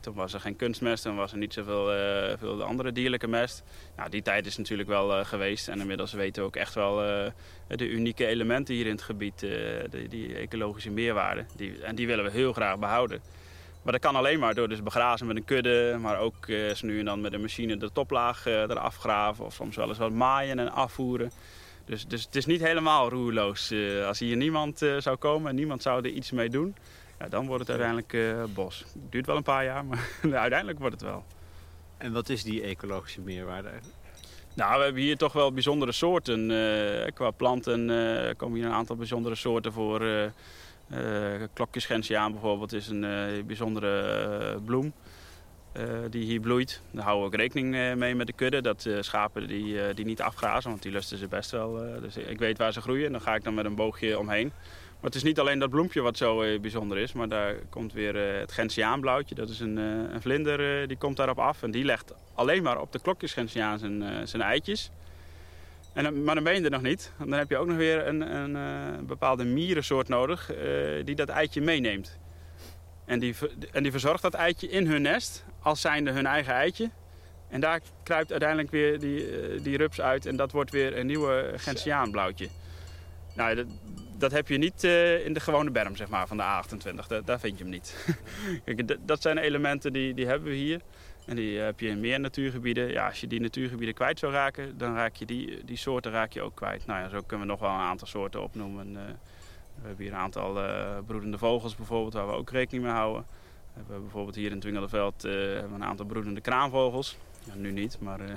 toen was er geen kunstmest, toen was er niet zoveel veel de andere dierlijke mest. Nou, die tijd is natuurlijk wel geweest en inmiddels weten we ook echt wel de unieke elementen hier in het gebied, die, die, ecologische meerwaarde. Die, en die willen we heel graag behouden. Maar dat kan alleen maar door dus begrazen met een kudde, maar ook uh, nu en dan met een machine de toplaag uh, eraf graven of soms wel eens wat maaien en afvoeren. Dus, dus het is niet helemaal roerloos. Uh, als hier niemand zou komen en niemand zou er iets mee doen, ja, dan wordt het uiteindelijk bos. Het duurt wel een paar jaar, maar uiteindelijk wordt het wel. En wat is die ecologische meerwaarde eigenlijk? Nou, we hebben hier toch wel bijzondere soorten. Qua planten komen hier een aantal bijzondere soorten voor. Uh, klokjesgentiaan bijvoorbeeld is een bijzondere bloem die hier bloeit. Daar houden we ook rekening mee met de kudde. Dat schapen die, die niet afgrazen, want die lusten ze best wel. dus ik weet waar ze groeien en dan ga ik dan met een boogje omheen. Maar het is niet alleen dat bloempje wat zo uh, bijzonder is, maar daar komt weer uh, het Gentiaanblauwtje. Dat is een, uh, een vlinder, die komt daarop af en die legt alleen maar op de klokjes Gentiaan zijn eitjes. En, maar dan ben je er nog niet. Dan heb je ook nog weer een, een bepaalde mierensoort nodig die dat eitje meeneemt. En die, en die verzorgt dat eitje in hun nest, als zijnde hun eigen eitje. En daar kruipt uiteindelijk weer die, rups uit en dat wordt weer een nieuwe Gentiaanblauwtje. Nou, dat, dat heb je niet in de gewone berm zeg maar, van de A28. Da daar vind je hem niet. Kijk, dat zijn elementen die, die hebben we hier. En die heb je in meer natuurgebieden. Ja, als je die natuurgebieden kwijt zou raken, dan raak je die, die soorten raak je ook kwijt. Nou ja, zo kunnen we nog wel een aantal soorten opnoemen. Uh, we hebben hier een aantal broedende vogels bijvoorbeeld, waar we ook rekening mee houden. We hebben bijvoorbeeld hier in het Dwingelenveld een aantal broedende kraanvogels. Ja, nu niet, maar uh,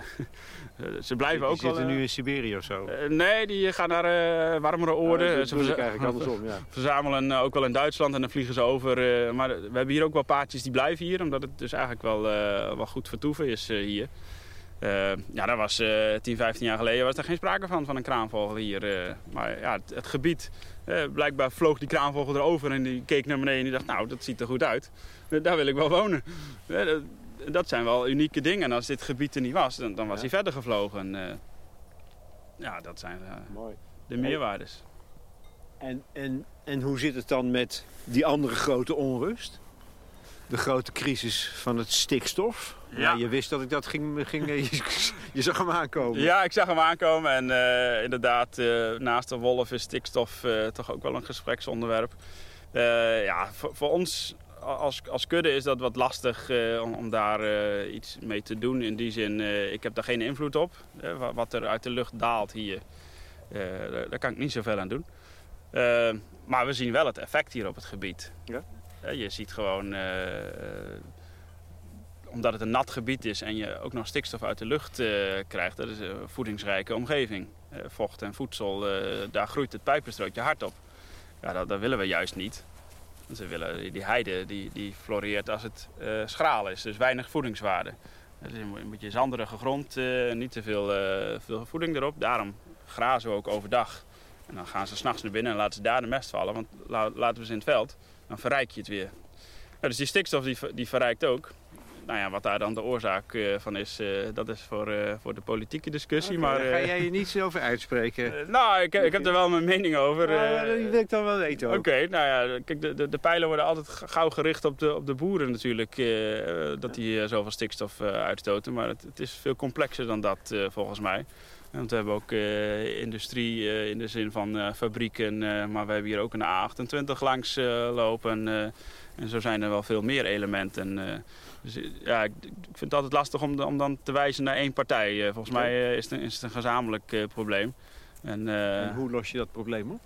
ze blijven die ook zitten uh, nu in Siberië of zo? Uh, nee, die gaan naar warmere oorden. Ja, ze eigenlijk andersom, ja. verzamelen ook wel in Duitsland en dan vliegen ze over. maar we hebben hier ook wel paardjes die blijven hier, omdat het dus eigenlijk wel, wel goed vertoeven is hier. ja, dat was 10, 15 jaar geleden was er geen sprake van, van een kraanvogel hier. maar ja, het, het gebied, blijkbaar vloog die kraanvogel erover en die keek naar beneden en die dacht, nou, dat ziet er goed uit. daar wil ik wel wonen dat zijn wel unieke dingen. En als dit gebied er niet was, dan, dan was hij verder gevlogen. Uh, ja, dat zijn uh, Mooi. de meerwaardes. En, en, en hoe zit het dan met die andere grote onrust? De grote crisis van het stikstof. Ja. Je wist dat ik dat ging... ging je, je, zag hem aankomen. Ja, ik zag hem aankomen. En uh, inderdaad, naast de wolf is stikstof toch ook wel een gespreksonderwerp. ja, voor, voor, ons als, als kudde is dat wat lastig uh, om, om, daar uh, iets mee te doen. In die zin, uh, ik heb daar geen invloed op. wat er uit de lucht daalt hier, daar, daar, kan ik niet zoveel aan doen. maar we zien wel het effect hier op het gebied. Ja? je ziet gewoon, omdat het een nat gebied is en je ook nog stikstof uit de lucht krijgt. Dat is een voedingsrijke omgeving. vocht en voedsel, daar groeit het pijpenstrootje hard op. Ja, dat, dat willen we juist niet. Ze willen, die heide die, die floreert als het uh, schraal is, dus weinig voedingswaarde. Is een beetje zanderige grond, uh, niet te veel, veel voeding erop. Daarom grazen we ook overdag. En dan gaan ze s'nachts naar binnen en laten ze daar de mest vallen. Want laten we ze in het veld, dan verrijk je het weer. dus die stikstof die, die verrijkt ook nou ja, wat daar dan de oorzaak uh, van is, uh, dat is voor, uh, voor de politieke discussie. Okay, maar, daar ga jij je niets over uitspreken? nou, ik, ik heb er wel mijn mening over. Nou, dat wil ik dan wel weten Oké, okay, nou ja, kijk, de, de, de, pijlen worden altijd gauw gericht op de, op de boeren natuurlijk. dat die zoveel stikstof uitstoten. Maar het, het, is veel complexer dan dat volgens mij. Want we hebben ook industrie in de zin van fabrieken. maar we hebben hier ook een A28 langs lopen. en zo zijn er wel veel meer elementen. Dus ja, ik, ik, vind het altijd lastig om, om dan te wijzen naar één partij. Volgens mij is, het, is, het, een gezamenlijk uh, probleem. En, en, hoe los je dat probleem op?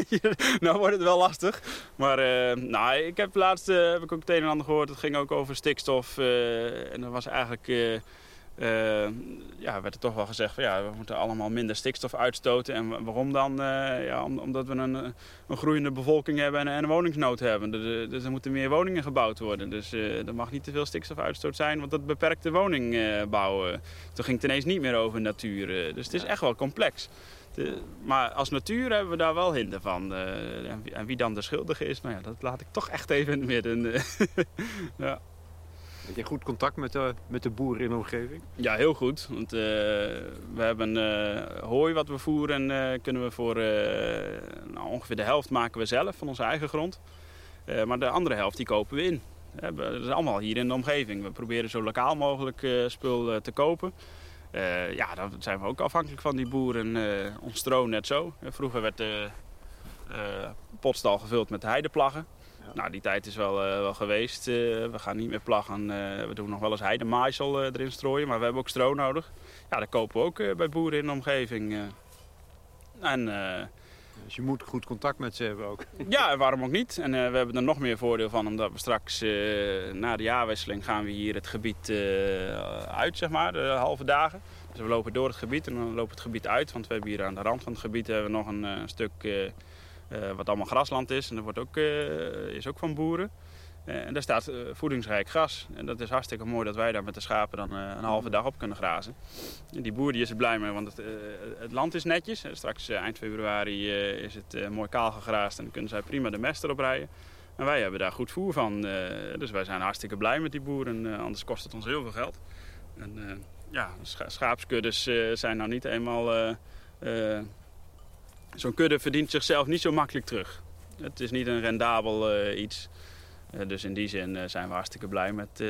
nou wordt het wel lastig. Maar nou, ik heb laatst heb ik ook het een en ander gehoord. Het ging ook over stikstof. en dat was eigenlijk ja, werd er toch wel gezegd van ja, we moeten allemaal minder stikstof uitstoten. En waarom dan? Uh, ja, omdat we een, een, groeiende bevolking hebben en, en een woningsnood hebben. Dus, dus, er moeten meer woningen gebouwd worden. Dus uh, er mag niet te veel stikstofuitstoot zijn, want dat beperkt de woningbouw. Toen ging het ineens niet meer over natuur. dus het is echt wel complex. De, maar als natuur hebben we daar wel hinder van. En wie, en, wie, dan de schuldige is, nou ja, dat laat ik toch echt even in het midden. ja. Heb je goed contact met de, met de boeren in de omgeving? Ja, heel goed. Want uh, we hebben uh, hooi wat we voeren. Uh, kunnen we voor nou, ongeveer de helft maken we zelf van onze eigen grond. maar de andere helft die kopen we in. dat is allemaal hier in de omgeving. We proberen zo lokaal mogelijk spul te kopen. ja, dan zijn we ook afhankelijk van die boeren. ons stro net zo. vroeger werd de potstal gevuld met heideplaggen. Nou, die tijd is wel, uh, wel geweest. Uh, we gaan niet meer plaggen. Uh, we doen nog wel eens heidemaaisel erin strooien, maar we hebben ook stro nodig. Ja, dat kopen we ook bij boeren in de omgeving. en, dus je moet goed contact met ze hebben ook. Ja, waarom ook niet. En we hebben er nog meer voordeel van, omdat we straks na de jaarwisseling gaan we hier het gebied uit, zeg maar, de halve dagen. Dus we lopen door het gebied en dan loopt het gebied uit. Want we hebben hier aan de rand van het gebied hebben we nog een, een stuk wat allemaal grasland is. En dat wordt ook, is ook van boeren. en daar staat voedingsrijk gras. En dat is hartstikke mooi dat wij daar met de schapen dan een halve dag op kunnen grazen. En die boer die is er blij mee, want het, het land is netjes. straks eind februari is het mooi kaal gegraasd en dan kunnen zij prima de mest erop rijden. En wij hebben daar goed voer van. dus wij zijn hartstikke blij met die boeren, anders kost het ons heel veel geld. En, ja, schaapskuddes uh, zijn nou niet eenmaal... Uh, Zo'n kudde verdient zichzelf niet zo makkelijk terug. Het is niet een rendabel iets. dus in die zin zijn we hartstikke blij met,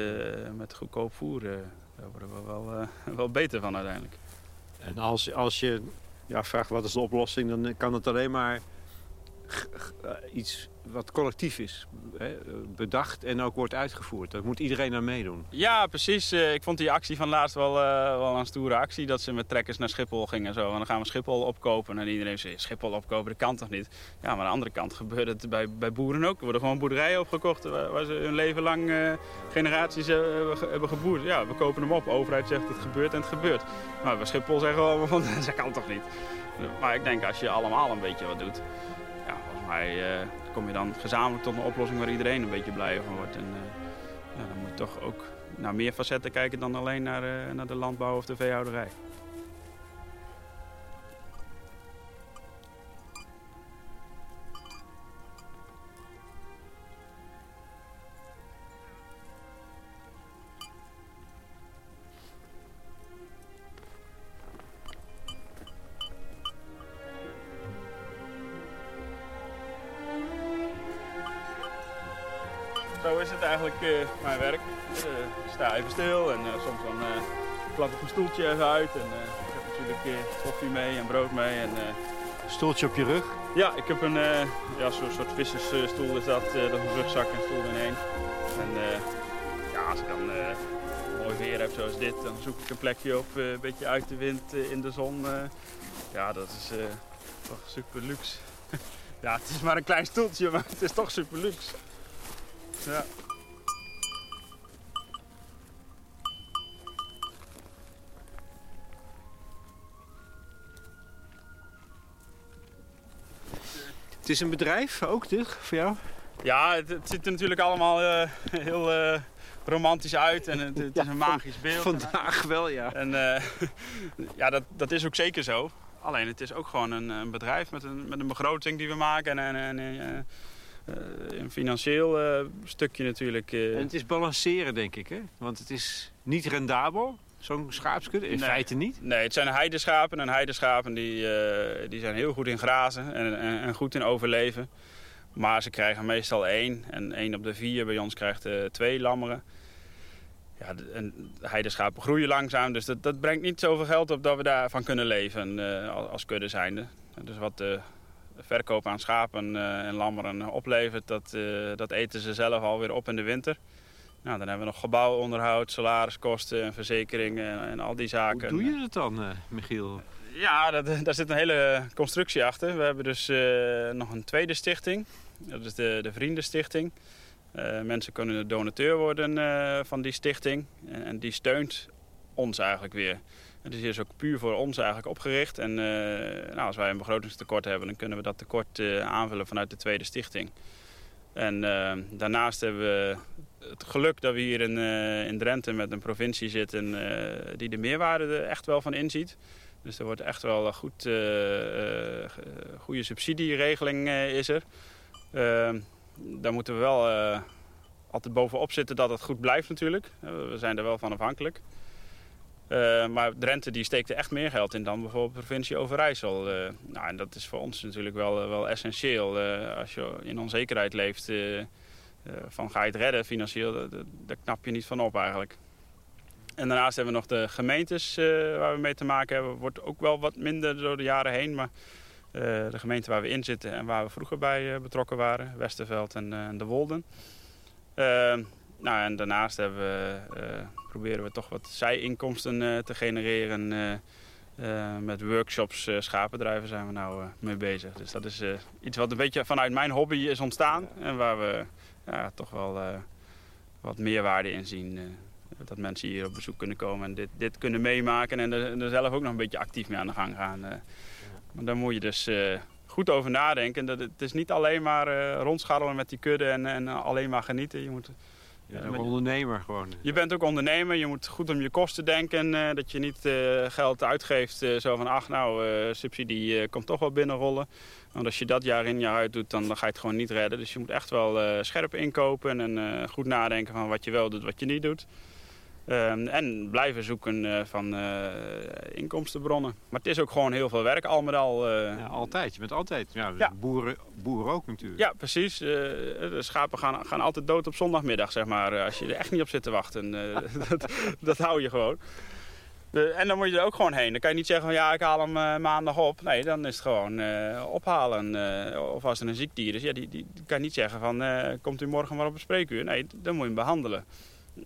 met goedkoop voer. daar worden we wel, wel beter van uiteindelijk. En als, als je ja, vraagt wat is de oplossing, dan kan het alleen maar iets wat collectief is. Hè, bedacht en ook wordt uitgevoerd. Daar moet iedereen aan meedoen. Ja, precies. Eh, ik vond die actie van laatst wel, uh, wel een stoere actie. Dat ze met trekkers naar Schiphol gingen en zo. En dan gaan we Schiphol opkopen. En iedereen zegt, Schiphol opkopen, dat kan toch niet? Ja, maar aan de andere kant gebeurt het bij, bij boeren ook. Er worden gewoon boerderijen opgekocht waar, ze hun leven lang uh, generaties hebben, geboerd. Ja, we kopen hem op. De overheid zegt het gebeurt en het gebeurt. Maar bij Schiphol zeggen we van, dat kan toch niet? Maar ik denk als je allemaal een beetje wat doet mij uh, kom je dan gezamenlijk tot een oplossing waar iedereen een beetje blij van wordt. En uh, ja, dan moet je toch ook naar meer facetten kijken dan alleen naar, uh, naar de landbouw of de veehouderij. Mijn werk. Uh, ik sta even stil en uh, soms dan klap ik mijn stoeltje even uit. En ik heb natuurlijk koffie mee en brood mee. En, stoeltje op je rug? Ja, ik heb een ja, soort, soort vissersstoel is dat. dat is een rugzak en stoel in één. En ja, als ik dan mooi weer heb zoals dit, dan zoek ik een plekje op, een beetje uit de wind in de zon. ja, dat is toch super luxe. ja, het is maar een klein stoeltje, maar het is toch super luxe. Ja. Is een bedrijf ook, dit, voor jou? Ja, het, het ziet er natuurlijk allemaal uh, heel uh, romantisch uit en het, het is een magisch beeld. Vandaag wel, ja. En uh, ja, dat, dat is ook zeker zo. Alleen het is ook gewoon een, een bedrijf met een, met een begroting die we maken en, en, en eh, een financieel eh, stukje natuurlijk. Eh. En het is balanceren, denk ik, hè? Want het is niet rendabel, zo'n schaapskudde? In feite niet? Nee, het zijn heideschapen. En heideschapen die, die zijn heel goed in grazen en, en, en, goed in overleven. Maar ze krijgen meestal één. En één op de vier bij ons krijgt twee lammeren. Ja, en heideschapen groeien langzaam. Dus dat, dat brengt niet zoveel geld op dat we daarvan kunnen leven als kudde zijnde. Dus wat de verkoop aan schapen eh, en lammeren oplevert, dat, eh, dat eten ze zelf alweer op in de winter. Nou, dan hebben we nog gebouwonderhoud, salariskosten en verzekeringen en, al die zaken. Hoe doe je dat dan, uh, Michiel? Ja, dat, daar zit een hele constructie achter. We hebben dus nog een tweede stichting. Dat is de, de Vriendenstichting. Uh, mensen kunnen donateur worden van die stichting. En, en, die steunt ons eigenlijk weer. Het is dus ook puur voor ons eigenlijk opgericht. En eh, nou, als wij een begrotingstekort hebben, dan kunnen we dat tekort aanvullen vanuit de tweede stichting. En daarnaast hebben we het geluk dat we hier in, in Drenthe met een provincie zitten die de meerwaarde er echt wel van inziet. Dus er wordt echt wel een goed, goede subsidieregeling is er. Ehm, daar moeten we wel altijd bovenop zitten dat het goed blijft natuurlijk. we zijn er wel van afhankelijk. Maar Drenthe die steekt er echt meer geld in dan bijvoorbeeld provincie Overijssel. Uh, nou, en dat is voor ons natuurlijk wel, wel essentieel. Als je in onzekerheid leeft van ga je het redden financieel, daar knap je niet van op eigenlijk. En daarnaast hebben we nog de gemeentes waar we mee te maken hebben. Wordt ook wel wat minder door de jaren heen. Maar de gemeente waar we in zitten en waar we vroeger bij betrokken waren. Westerveld en De Wolden. nou, en daarnaast hebben we proberen we toch wat zijinkomsten te genereren. Met workshops, schapendrijven zijn we nou mee bezig. Dus dat is iets wat een beetje vanuit mijn hobby is ontstaan. En waar we ja, toch wel wat meerwaarde in zien. Dat mensen hier op bezoek kunnen komen en dit, dit kunnen meemaken en er, er zelf ook nog een beetje actief mee aan de gang gaan. eh. Maar daar moet je dus eh, goed over nadenken. Dat, het is niet alleen maar eh, rondscharrelen met die kudde en, en alleen maar genieten. Je, moet, Ja, Ja, een maar- ondernemer gewoon. je bent ook ondernemer, je moet goed om je kosten denken. eh, dat je niet eh, geld uitgeeft eh, zo van, ach nou, eh, subsidie eh, komt toch wel binnenrollen. Want als je dat jaar in jaar uit doet, dan, dan ga je het gewoon niet redden. Dus je moet echt wel eh, scherp inkopen en eh, goed nadenken van wat je wel doet, wat je niet doet. Ehm, en blijven zoeken eh, van eh, inkomstenbronnen. Maar het is ook gewoon heel veel werk, al met al. Ja, altijd. Je bent altijd. Ja, Ja. Boeren, boeren ook natuurlijk. Ja, precies. Eh, de schapen gaan, gaan altijd dood op zondagmiddag, zeg maar. Als je er echt niet op zit te wachten. Dat, dat hou je gewoon. De- en dan moet je er ook gewoon heen. Dan kan je niet zeggen van ja, ik haal hem maandag op. Nee, dan is het gewoon ophalen. of als er een ziek dier is, ja, die, die, die kan je niet zeggen van komt u morgen maar op een spreekuur. Nee, dan moet je hem behandelen.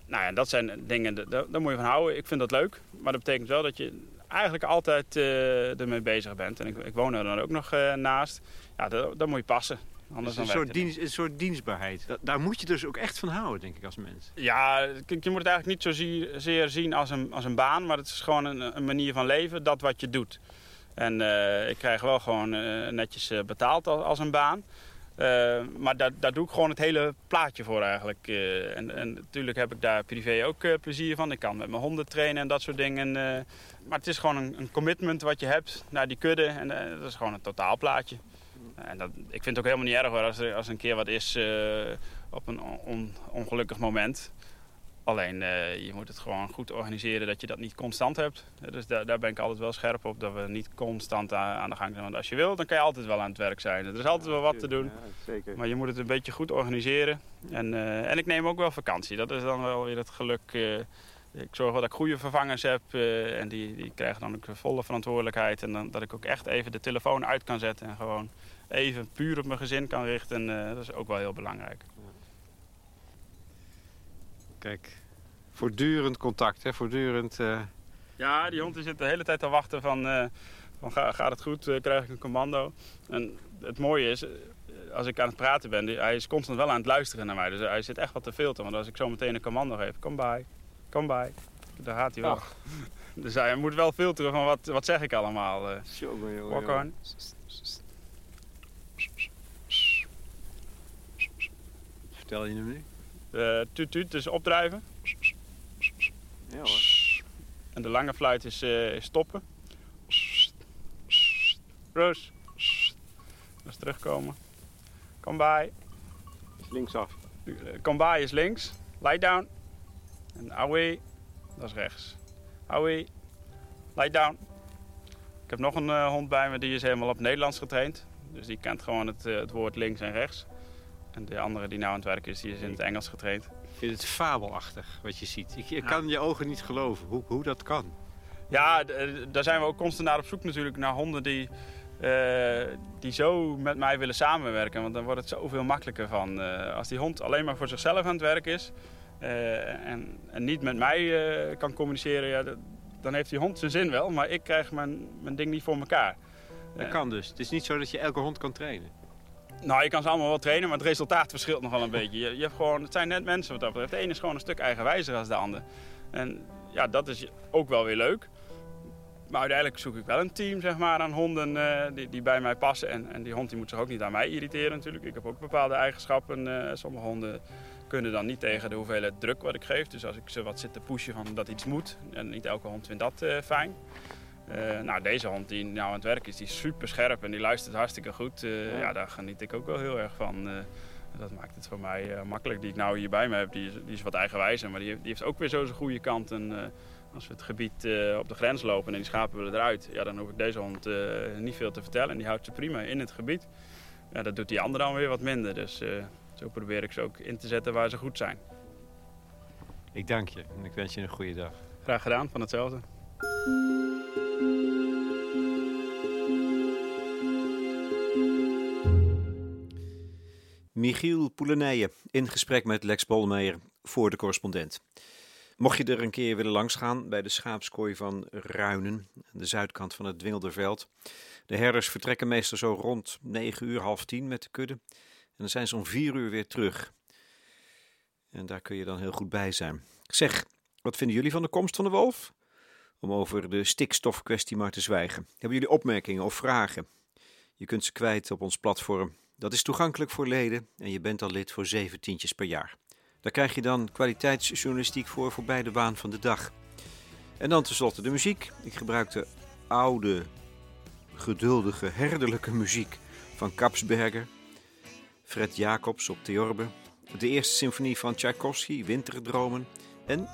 Nou ja, dat zijn dingen, da- da- daar moet je van houden. Ik vind dat leuk. Maar dat betekent wel dat je eigenlijk altijd eh, ermee bezig bent. En ik, ik woon er dan ook nog eh, naast. Ja, daar, daar moet je passen. Anders Dus een, soort dienst, een soort dienstbaarheid. Da- daar moet je dus ook echt van houden, denk ik, als mens. Ja, je moet het eigenlijk niet zozeer zien als een, als een baan, maar het is gewoon een, een manier van leven, dat wat je doet. En eh, ik krijg wel gewoon netjes betaald als, als een baan. Eh, maar daar, doe ik gewoon het hele plaatje voor eigenlijk. Eh, en, en natuurlijk heb ik daar privé ook eh, plezier van. Ik kan met mijn honden trainen en dat soort dingen. maar het is gewoon een, een commitment wat je hebt naar die kudde. En dat is gewoon een totaalplaatje. En dat, ik vind het ook helemaal niet erg hoor, als er als een keer wat is op een on- ongelukkig moment. Alleen eh, je moet het gewoon goed organiseren dat je dat niet constant hebt. Dus daar, daar ben ik altijd wel scherp op, dat we niet constant aan, de gang zijn. Want als je wil, dan kan je altijd wel aan het werk zijn. Er is altijd wel wat te doen. zeker. Maar je moet het een beetje goed organiseren. En, eh, en ik neem ook wel vakantie. Dat is dan wel weer het geluk. eh, ik zorg wel dat ik goede vervangers heb. en die, die krijgen dan ook volle verantwoordelijkheid. En dan, dat ik ook echt even de telefoon uit kan zetten. En gewoon even puur op mijn gezin kan richten. dat is ook wel heel belangrijk. Kijk, voortdurend contact, hè? voortdurend... eh, Ja, die hond die zit de hele tijd te wachten van, eh, van ga, gaat het goed, Eh, krijg ik een commando. En het mooie is, als ik aan het praten ben, die- hij is constant wel aan het luisteren naar mij. Dus hij zit echt wat te filteren. Want als ik zo meteen een commando geef, kom bij, kom bij, daar gaat hij wel. Dus hij moet wel filteren van wat, wat zeg ik allemaal. Walk on. Vertel je hem nu? Eh tuut tuut, dus opdrijven. Ja hoor. En de lange fluit is, eh, is stoppen. Roos. Dus terugkomen. Kom bij. Linksaf. Eh, Kom bij is links. Lie down. En away. Dat is rechts. Away. Lie down. Ik heb nog een hond bij me die is helemaal op Nederlands getraind. Dus die kent gewoon het, het woord links en rechts. En de andere die nou aan het werk is, die is in het Engels getraind. Ik vind het fabelachtig wat je ziet. Ik, ik kan je ogen niet geloven hoe, hoe dat kan. Ja, eh, daar zijn we ook constant naar op zoek natuurlijk. Naar honden die, eh, die zo met mij willen samenwerken. Want dan wordt het zoveel makkelijker van. Eh, als die hond alleen maar voor zichzelf aan het werk is. eh, en, en niet met mij eh, kan communiceren. Ja, dat- dan heeft die hond zijn zin wel. Maar ik krijg mijn, mijn ding niet voor elkaar. Dat kan dus. Het is niet zo dat je elke hond kan trainen. Nou, je kan ze allemaal wel trainen, maar het resultaat verschilt nog wel een beetje. Je, je hebt gewoon, het zijn net mensen wat dat betreft. De ene is gewoon een stuk eigenwijzer als de ander. En ja, dat is ook wel weer leuk. Maar uiteindelijk zoek ik wel een team zeg maar, aan honden eh, die, die bij mij passen. En, en die hond die moet zich ook niet aan mij irriteren natuurlijk. Ik heb ook bepaalde eigenschappen. eh, sommige honden kunnen dan niet tegen de hoeveelheid druk wat ik geef. Dus als ik ze wat zit te pushen van dat iets moet. En niet elke hond vindt dat eh, fijn. Eh, nou, deze hond die nou aan het werk is, die is super scherp en die luistert hartstikke goed. Eh, ja. daar geniet ik ook wel heel erg van. Eh, dat maakt het voor mij makkelijk. Die ik nou hier bij me heb, die is, die is wat eigenwijzer, maar die, heeft- die heeft ook weer zo zijn goede kant. En als we het gebied op de grens lopen en die schapen willen eruit, ja, dan hoef ik deze hond niet veel te vertellen. En die houdt ze prima in het gebied. Ja, dat doet die andere dan weer wat minder. Dus zo probeer ik ze ook in te zetten waar ze goed zijn. Ik dank je en ik wens je een goede dag. Graag gedaan, van hetzelfde. Michiel Poelenijen in gesprek met Lex Bolmeijer voor de correspondent. Mocht je er een keer willen langsgaan bij de schaapskooi van Ruinen, de zuidkant van het Dwingelderveld. De herders vertrekken meestal zo rond 9 uur, half 10 met de kudde. En dan zijn ze om 4 uur weer terug. En daar kun je dan heel goed bij zijn. Zeg, Wat vinden jullie van de komst van de wolf? Om over de stikstofkwestie maar te zwijgen. Hebben jullie opmerkingen of vragen? Je kunt ze kwijt op ons platform. Dat is toegankelijk voor leden en je bent al lid voor zeven tientjes per jaar. Daar krijg je dan kwaliteitsjournalistiek voor voorbij de waan van de dag. En dan tenslotte de muziek. Ik gebruik de oude, geduldige, herderlijke muziek van Kapsberger, Fred Jacobs op theorbe, de eerste symfonie van Tchaikovsky, Winterdromen en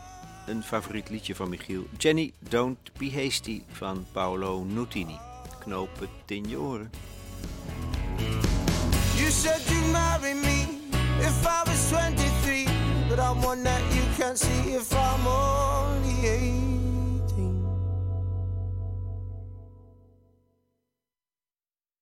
een favoriet liedje van Michiel, Jenny Don't Be Hasty van Paolo Nutini. Knoop het in je oren. You said you'd marry me if I was 23, but I'm one that you can't see if I'm only 18.